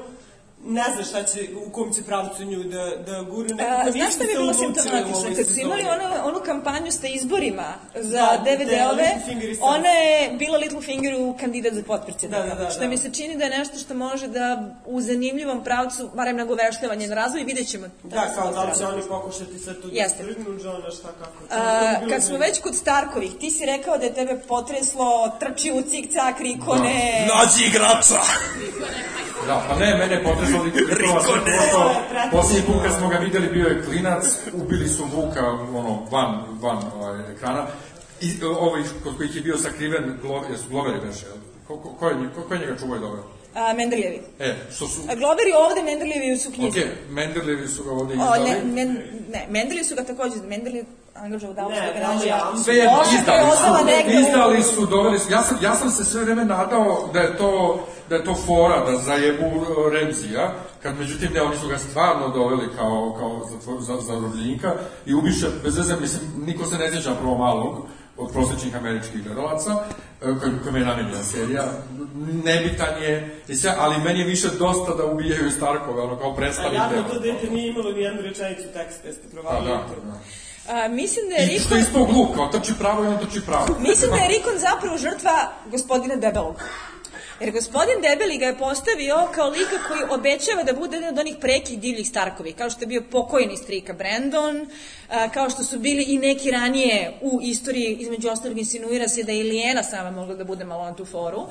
ne znam šta će, u kom će pravcu nju da, da gure, nekako A, nisam znaš šta bi se bilo simptomatično? Kad su imali ono, onu kampanju sa izborima za Da, DVD-ove, Sansa. ona je bila Littlefinger u kandidat za potpredsjednika. Da, da, da, što da. mi se čini da je nešto što može da u zanimljivom pravcu, barem nagoveštava njen razvoj, vidjet ćemo. Da, kao da li će oni pokušati sad tu da Jeste. strgnu Johna, šta kako. To A, bilo kad smo već kod Starkovih, ti si rekao da je tebe potreslo, trči u cik-cak, rikone... Nađi igrača! Da, pa ne, mene je potreslo Pošto posljednji put kad smo ga vidjeli bio je klinac, ubili su Vuka ono, van, van ovaj, ekrana. I ovaj kod kojih je bio sakriven, glo, jesu Gloveri veše, jel? Ko, ko, ko, je, ko, ko je njega čuvao i doveo? A, Mendrljevi. E, što su... A Gloveri ovde, Mendrljevi su knjizi. Ok, Menderlevi su ga ovdje O, izdali. ne, ne, ne, Mendrljevi su ga takođe, Mendrljevi angažao da Ne, da ga ali nađe. ja- Sve je izdali su, izdali doveli su. Ja sam, ja sam se sve vreme nadao da je to da je to fora, da zajebu Remzija, kad međutim ne, oni su ga stvarno doveli kao, kao zatvor, za, za robljenika i ubiše, bez veze, mislim, niko se ne sjeća prvo malog, od prosječnih američkih gledalaca, e, koji, kojima je namenjena serija, nebitan je i sve, ali meni je više dosta da ubijaju Starkove, ono kao A predstavite. jadno to dete nije imalo ni jednu rečenicu teksta, jeste Pa provalili da, da. A, mislim da je što Rikon... je ispao glup, kao trči pravo i on trči pravo. Mislim da je Rikon zapravo žrtva gospodina Debelog. Jer gospodin Debeli ga je postavio kao lika koji obećava da bude jedan od onih prekih divljih Starkovi, kao što je bio pokojni strika Brandon, a, kao što su bili i neki ranije u istoriji, između ostalog insinuira se da je i Lijena sama mogla da bude malo na tu foru.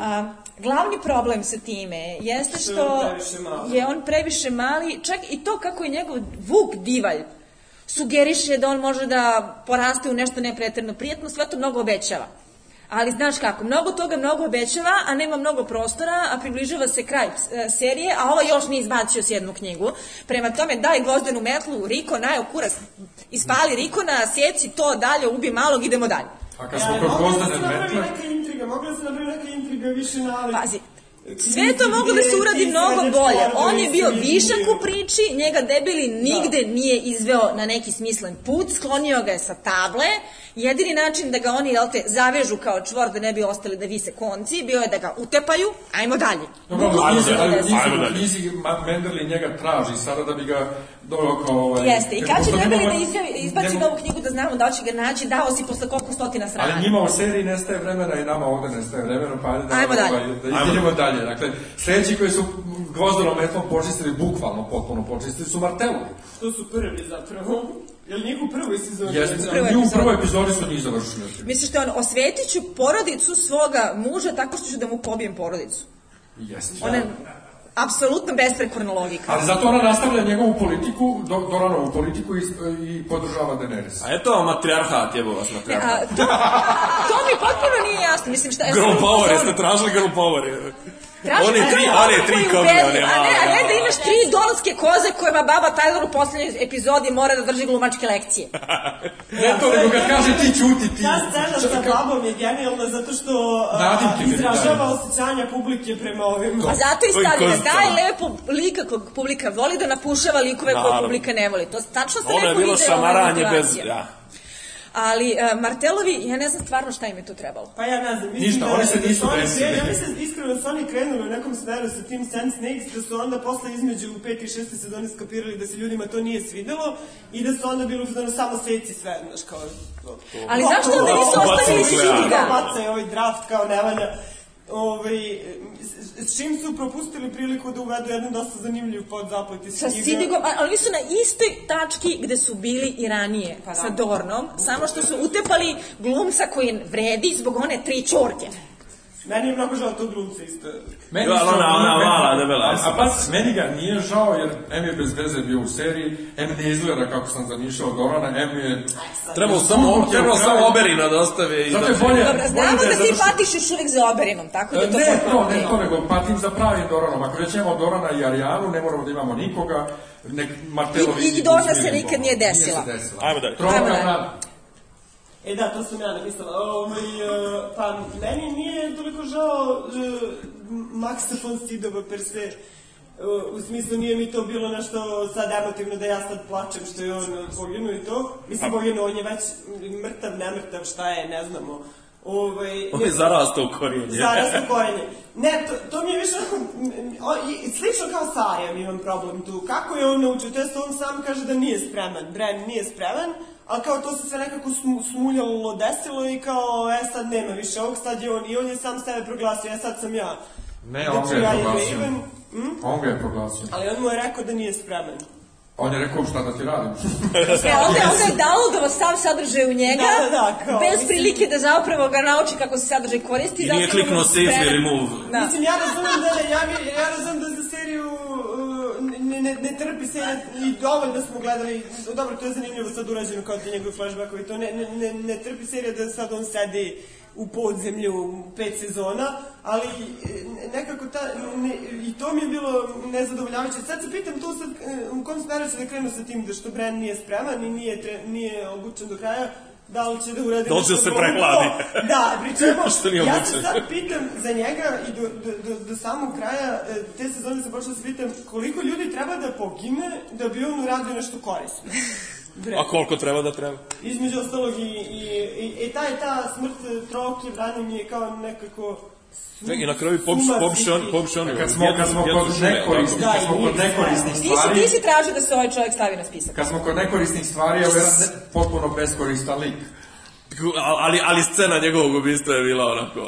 A, glavni problem sa time jeste Što je što on previše mali. je on previše mali, čak i to kako je njegov Vuk divalj sugeriše da on može da poraste u nešto nepretredno prijetno, sve to mnogo obećava. Ali znaš kako, mnogo toga mnogo obećava, a nema mnogo prostora, a približava se kraj e, serije, a ovo još nije izbacio s jednu knjigu. Prema tome, daj gvozdenu metlu, Riko, najo kurac, ispali Rikona, sjeci to dalje, ubi malog, idemo dalje. A kad smo kod mogla se Gvozdene napravi metle, neka intriga, mogla se napravi neka intriga više na... Pazi, sve to moglo da se uradi mnogo bolje. On je bio višak u priči, njega debili nigde nije izveo na neki smislen put, sklonio ga je sa table. Jedini način da ga oni, jel te, zavežu kao čvor da ne bi ostali da vise konci, bio je da ga utepaju, ajmo dalje. Dobro. Ajmo dalje. knjizi Ma- Menderli njega traži sada da bi ga doveo kao... Ovaj, Jeste, i kad će nema- da izjavi- izbaci nema- novu knjigu da znamo da će ga naći, dao si posle koliko stotina strana. Ali njima u seriji nestaje vremena i nama ovde nestaje vremena, pa ajde da, Ajmo dalje. ovaj, da idemo dalje. Dakle, sledeći koji su gvozdenom metlom počistili, bukvalno potpuno počistili, su Martelovi. To su prvi zapravo. Jel njih u prvoj sezoni? Jeste, već? Prvoj i u epizodi. prvoj epizodi su njih završili. Misliš da on, osvetit ću porodicu svoga muža tako što ću da mu pobijem porodicu. Jeste. Ona je apsolutno besprekorna logika. Ali zato ona nastavlja njegovu politiku, do, Doranovu politiku i, i podržava Daenerys. A eto matriarhat, jebo vas A, matriarhat. to, to mi potpuno nije jasno. Mislim, šta je... Girl power, jeste tražili girl power. Traži Oni girl tri, one tri ubedi, one A ne, a ne da imaš tri dolarske koze kojima baba Tyler u poslednjoj epizodi mora da drži glumačke lekcije. Ne to, nego kad kaže ti ćuti, ti... Ta scena sa babom je genijalna zato što mi izražava osjećanja publike prema ovim... A zato i stavlja, daj lepo lika kog publika voli da napušava likove koje publika ne voli. To tačno se Ono je neko bilo ide šamaranje bez... Ja. Ali uh, Martelovi, ja ne znam stvarno šta im je to trebalo. Pa ja ne znam, mislim Ništa, da, oni se da nisu su oni desili. Ja mislim iskreno da su oni krenuli u nekom smeru sa tim Sand Snakes, da su onda posle između u peti i šesti sezoni skapirali da se ljudima to nije svidelo i da su onda bili u fazonu samo seci sve, znaš, kao... Ali zašto onda nisu ostavili. Sidiga? Bacaj ovaj draft kao ne valja. Ovaj, s, čim su propustili priliku da uvedu jedan dosta zanimljiv podzaplet iz Sa knjiga. Sidigom, ali oni su na istoj tački gde su bili i ranije Pa da. sa Dornom, samo što su utepali glumca koji vredi zbog one tri čorke. Meni je mnogo žao tog glumca isto. Meni Jo, su- ona- ona mala, debela, A, a pa, meni ga nije žao, jer M je bez veze bio u seriji, M ne izgleda kako sam zamišljao Dorana, M je... Trebalo samo, trebalo samo Oberina da ostave i Zato je da... bolje... Dobro, znamo bolje da je ti patiš još uvijek za Oberinom, tako da E, to Ne, to, ne, to nego patim za pravim Doranom. Ako već imamo Dorana i Arijanu, ne moramo da imamo nikoga, nek Martelovi... I- i se nikad nije desila. Nije se desila. Ajmo dalje. Trovka Ajmo dalje. na... E da, to sam ja napisala. Ovaj, e, pa meni nije toliko žao uh, Maxa von Sydowa per se. E, u smislu nije mi to bilo nešto sad emotivno da ja sad plačem što je on poginuo i to. Mislim, poginuo, on je već mrtav, nemrtav, šta je, ne znamo. Ovaj, On je zarastao u korijenje. Zarasno korenje. Ne, to, to mi je više o, i, slično kao sa Arijom imam problem tu. Kako je on naučio? To jest on sam kaže da nije spreman. Bran nije spreman, a kao to se sve nekako smu, smuljalo desilo i kao, e sad nema više ovog, sad je on, i on je sam sebe proglasio, e sad sam ja. Ne, on ga Znači, je ja je proglasio. Raven, hm? On ga je proglasio. ali on mu je rekao da nije spreman. On je rekao šta da ti radim. E, onda, onda je downloadovao sav sadržaj u njega, Da, da, da, kao, bez mislim- prilike da zapravo ga nauči kako se sadržaj koristi. I nije kliknuo save sprema- i remove. Da. Mislim, ja razumem da, ja, ja razumem da za seriju ne, ne, trpi se i dovoljno smo gledali, dobro, to je zanimljivo sad urađeno kao ti njegovi flashbackovi, to ne, ne, ne, ne trpi serija da sad on sedi u podzemlju pet sezona, ali e, nekako ta, ne, i to mi je bilo nezadovoljavajuće. Sad se pitam tu sad, e, u kom smeru će da krenu sa tim, da što Bran nije spreman i nije, tre, nije obučen do kraja, da li će da uradi Da će nešto se prehladi? Da, pri čemu, Što nije ja se sad pitam za njega i do, do, do, do samog kraja e, te sezone se počela da se pitam koliko ljudi treba da pogine da bi on uradio nešto korisno. Bre. A koliko treba da treba? Između ostalog i, i, i, i ta, ta smrt troke vrane mi je kao nekako su- I na kraju suma pobiše on, on. Kad smo, kad smo kod nekorisnih, Da, kad smo kod nije nekorisnih Ti si, stvari, ti si tražio da se ovaj čovjek stavi na spisak. kad smo kod nekorisnih stvari, evo jedan ne- potpuno beskoristan lik. Ali, ali scena njegovog ubistva je bila onako...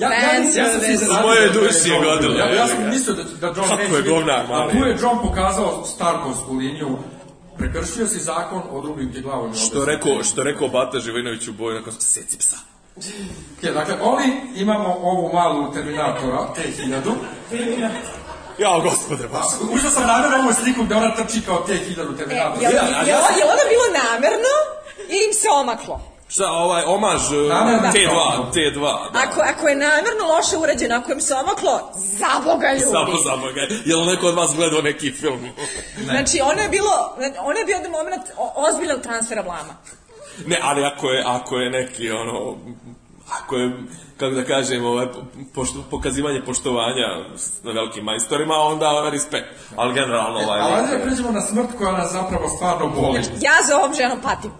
Ja, ja, ja, ja sam se Moje da je duši je godilo, Ja, ja sam mislio da, da John Kako neće je biti, govnar, a mali. tu je John pokazao Starkovsku liniju, prekršio si zakon, odrubim ti glavu. Što rekao, što rekao Bata Živinović u boju, nakon seci psa. Ok, dakle, ovi imamo ovu malu Terminatora, T-1000. Ja, gospode, baš. Uzeo sam namjerno ovu sliku gde ona trči kao T-1000 E, Terminator. je, li, Ja, a je, ja je ono bilo namerno ili im se omaklo? Šta, ovaj, omaž uh, Namerno. T2, T2, da. Ako, ako je namerno loše urađeno, ako im se omaklo, za Boga ljudi. Samo za Boga. Je li neko od vas gledao neki film? Znači, ono je bilo, ono je bio jedan moment o- ozbiljnog transfera blama. Ne, ali ako je, ako je neki, ono, ako je, kako da kažem, ovaj, pošto, pokazivanje poštovanja s- na velikim majstorima, onda respekt. Ali generalno, ovaj, A lik ovdje je- pređemo na smrt koja nas zapravo stvarno boli. Ja za ovom ženom patim.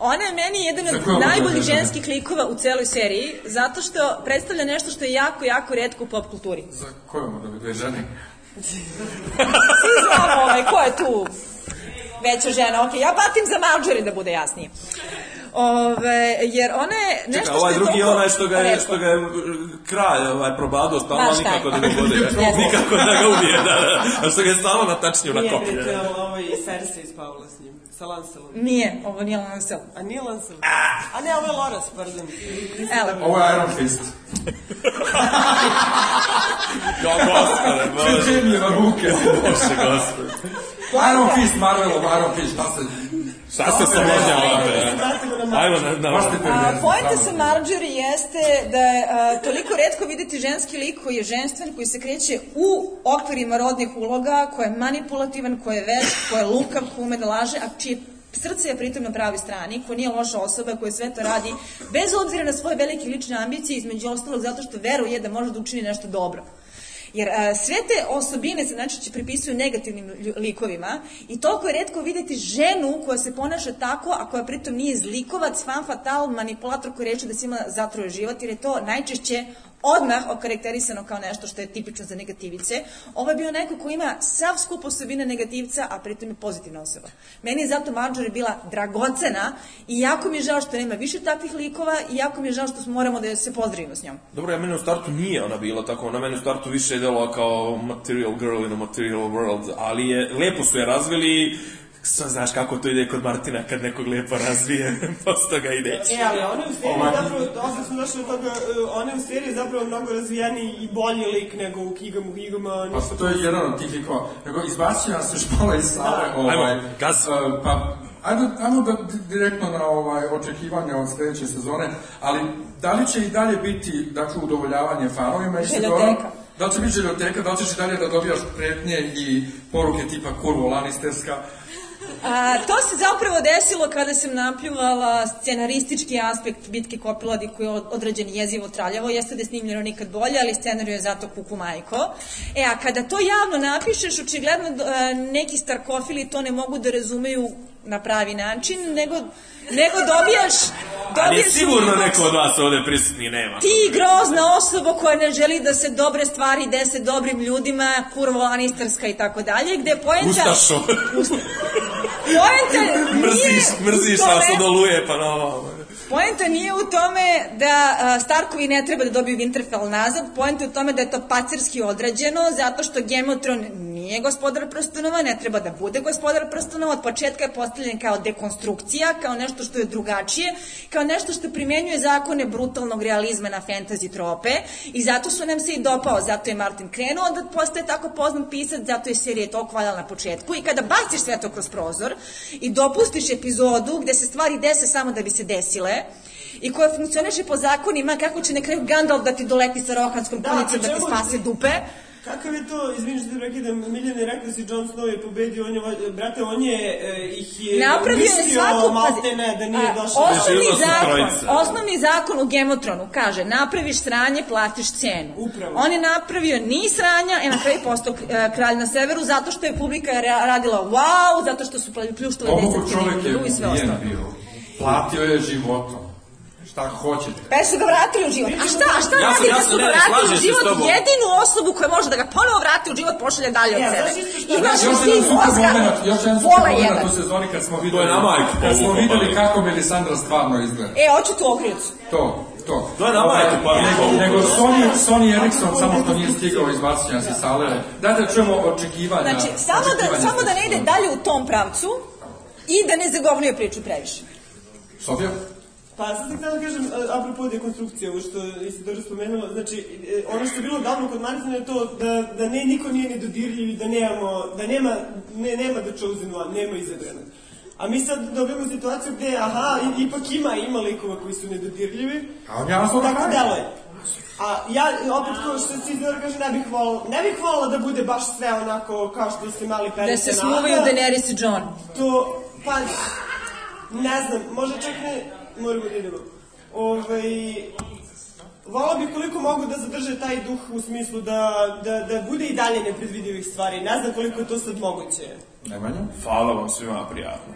Ona je meni jedan od najboljih ženskih likova u celoj seriji, zato što predstavlja nešto što je jako, jako redko u pop kulturi. Za koju mu da bi dve žene? Svi znamo ovaj, ko je tu veća žena. Ok, ja patim za Marjorie, da bude jasnije. Ove, jer ona je nešto Čekaj, ovaj što je drugi je onaj što ga je, što ga je kralj ovaj, probadao stalno, Baš nikako da ga bude. Nikako da ga ubije, da, da. A što ga je stalno natačnio na Nije koplje. bre, to je Cersei spavila s njim. Sa Lancelom. Nije, ovo nije Lancel. A nije Lancel? A ne, ovo je Loras, pardon. Evo, Ovo je Iron Fist. Ja, gospode, bože, Jamie ruke. bože, gospode. Iron Fist, Marvelov Iron Fist, šta se... Šta se na Ajmo na, na, Baš ste A, perverzni. pojenta sa Marjorie jeste da je a, toliko redko videti ženski lik koji je ženstven, koji se kreće u okvirima rodnih uloga, koji je manipulativan, koji je veš, koji je lukav, koji ume da laže, a čije srce je pritom na pravoj strani, ko nije loša osoba, koja sve to radi, bez obzira na svoje velike lične ambicije, između ostalog zato što veruje da može da učini nešto dobro. Jer a, sve te osobine se najčešće pripisuju negativnim likovima i toliko je redko videti ženu koja se ponaša tako, a koja pritom nije zlikovac, fan fatal, manipulator koji reče da se ima zatruje život, jer je to najčešće odmah okarakterisano kao nešto što je tipično za negativice. Ovo je bio neko ko ima sav skup osobine negativca, a pritom je pozitivna osoba. Meni je zato Marjorie bila dragocena i jako mi je žao što nema više takvih likova i jako mi je žao što moramo da se pozdravimo s njom. Dobro, ja meni u startu nije ona bila tako, ona meni u startu više je delovala kao material girl in a material world, ali je, lepo su je razvili, sad znaš kako to ide kod Martina kad nekog lepo razvije, posto ga ide. E, ali ona u seriji Ovaj- zapravo, ovdje smo došli do toga, e, ona u seriji zapravo mnogo razvijeniji i bolji lik nego u knjigama, u knjigama, Pa to je jedan od tih likova. Nego izbacio nas još malo iz sale. Ovaj, Ajmo, gaz. e, pa, ajde, ajmo da di- direktno na ovaj, očekivanja od sledeće sezone, ali da li će i dalje biti dakle, udovoljavanje fanovima i. Isidora? Da li će biti željoteka, da li ćeš i dalje da dobijaš pretnje i poruke tipa kurvo Lannisterska? A, to se zapravo desilo kada sam napljuvala scenaristički aspekt bitke Kopiladi koji je od- odrađen jezivo traljavo. Jeste da je snimljeno nikad bolje, ali scenariju je zato kuku majko. E, a kada to javno napišeš, očigledno e, neki starkofili to ne mogu da razumeju na pravi način, nego, nego dobijaš... Ali je sigurno neko od vas ovde prisutni nema. ti grozna osoba koja ne želi da se dobre stvari dese dobrim ljudima, kurvo Lanistarska i tako dalje, gde poenta... Ustašo. Poenta mrziš, nije mrziš u tome- nas od oluje, pa na ovo. Poenta nije u tome da Starkovi ne treba da dobiju Winterfell nazad, poenta je u tome da je to pacerski odrađeno, zato što Game of Thrones nije gospodar prstenova, ne treba da bude gospodar prstenova, od početka je postavljen kao dekonstrukcija, kao nešto što je drugačije, kao nešto što primenjuje zakone brutalnog realizma na fantasy trope. I zato su nam se i dopao, zato je Martin krenuo da postaje tako poznat pisac, zato je serija toliko valjala na početku. I kada baciš sve to kroz prozor i dopustiš epizodu gde se stvari dese samo da bi se desile, i koja funkcioniše po zakonima kako će na kraju Gandalf da ti doleti sa rohanskom Da, kunicom da ti spase dupe. Kakav je to, izvini što te prekidam, Miljane, rekao da si Jon Snow je pobedio, on je, brate, on je e, ih je Napravio je svaku... malte ne, da nije a, došao. Osnovni su zakon, osnovni zakon u Gemotronu kaže napraviš sranje, platiš cenu. Upravo. On je napravio ni sranja, e na kraju je postao e, kralj na severu zato što je publika ra- radila wow, zato što su pljuštale čovek je i sve ubijen ostalo. bio. Platio je životom. Šta hoćete? Pa su ga vratili u život. A šta, a šta Ja radi ja da su ga vratili u život? Jedinu osobu koja može da ga ponovo vrati u život pošalje dalje od sebe. Imaš Još tim super mozga moment, još jedan u sezoni kad smo videli, na majku kad smo videli kako Melisandra stvarno izgleda. E, hoću tu ogrlicu. To, to. To je na majku, pa nego, povukao. nego Sony, Sony Ericsson samo što nije stigao izbaciti nas iz sale. Dajte da čujemo očekivanja. Znači, samo da, samo da ne ide dalje u tom pravcu i da ne zagovnio priču previše. Sofija? Pa sad sam htjela da kažem, apropo dekonstrukcije, ovo što Isidora spomenula, znači, e, ono što je bilo davno kod Martina je to da, da ne, niko nije nedodirljiv i da nemamo, da nema, ne, nema da chosen one, nema izabranog. A mi sad dobijemo situaciju gde, aha, ipak ima, ima likova koji su nedodirljivi, A on ja nas tako deluje. A ja, opet, kao što si Isidora kaže, ne bih volila, ne bih volila da bude baš sve onako kao što ste mali perice Da se smuvaju Daenerys i Jon. to, pa, ne znam, možda čak ne, moramo da idemo. Ovaj, Volao bih koliko mogu da zadrže taj duh u smislu da, da, da bude i dalje nepredvidivih stvari. Ne znam koliko je to sad moguće. Nemanja? Hvala vam svima, prijatno.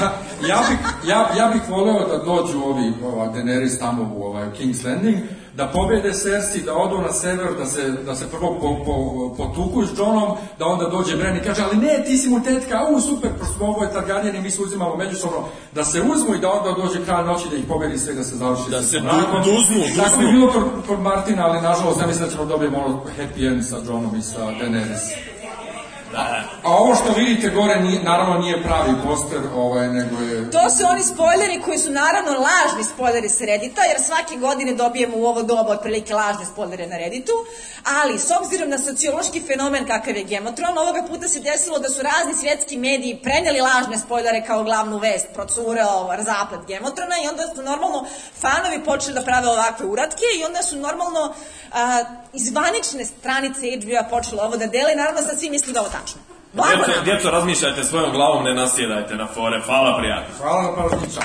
ja, bih, ja, ja bih voleo da dođu ovi ova, Daenerys tamo u ovaj, King's Landing, da pobede Cersei, da odu na sever, da se, da se prvo po, po, potuku s Johnom, da onda dođe Bran i kaže, ali ne, ti si mu tetka, u super, pošto smo ovo je Targaryen i mi se uzimamo međusobno, da se uzmu i da onda dođe kralj noći da ih pobedi sve, da se završi. Da se Nakon- du- duznu, Tako duznu. bi bilo kod, kod Martina, ali nažalost ja mislim da ćemo dobijemo ono happy end sa Johnom i sa Daenerys. A ovo što vidite gore, nije, naravno nije pravi poster, ovaj, nego je... To su oni spoileri koji su naravno lažni spoileri sa Reddita, jer svake godine dobijemo u ovo doba otprilike lažne spoilere na Redditu, ali s obzirom na sociološki fenomen kakav je Gemotron, ovoga puta se desilo da su razni svjetski mediji preneli lažne spoilere kao glavnu vest, procureo zaplet Gemotrona i onda su normalno fanovi počeli da prave ovakve uratke i onda su normalno a, iz zvanične stranice HBO-a počeli ovo da dele i naravno sad svi misle da je ovo tačno. Blago Djeco, djeco, razmišljajte svojom glavom, ne nasjedajte na fore. Hvala, prijatno. Hvala na pažnji, čao.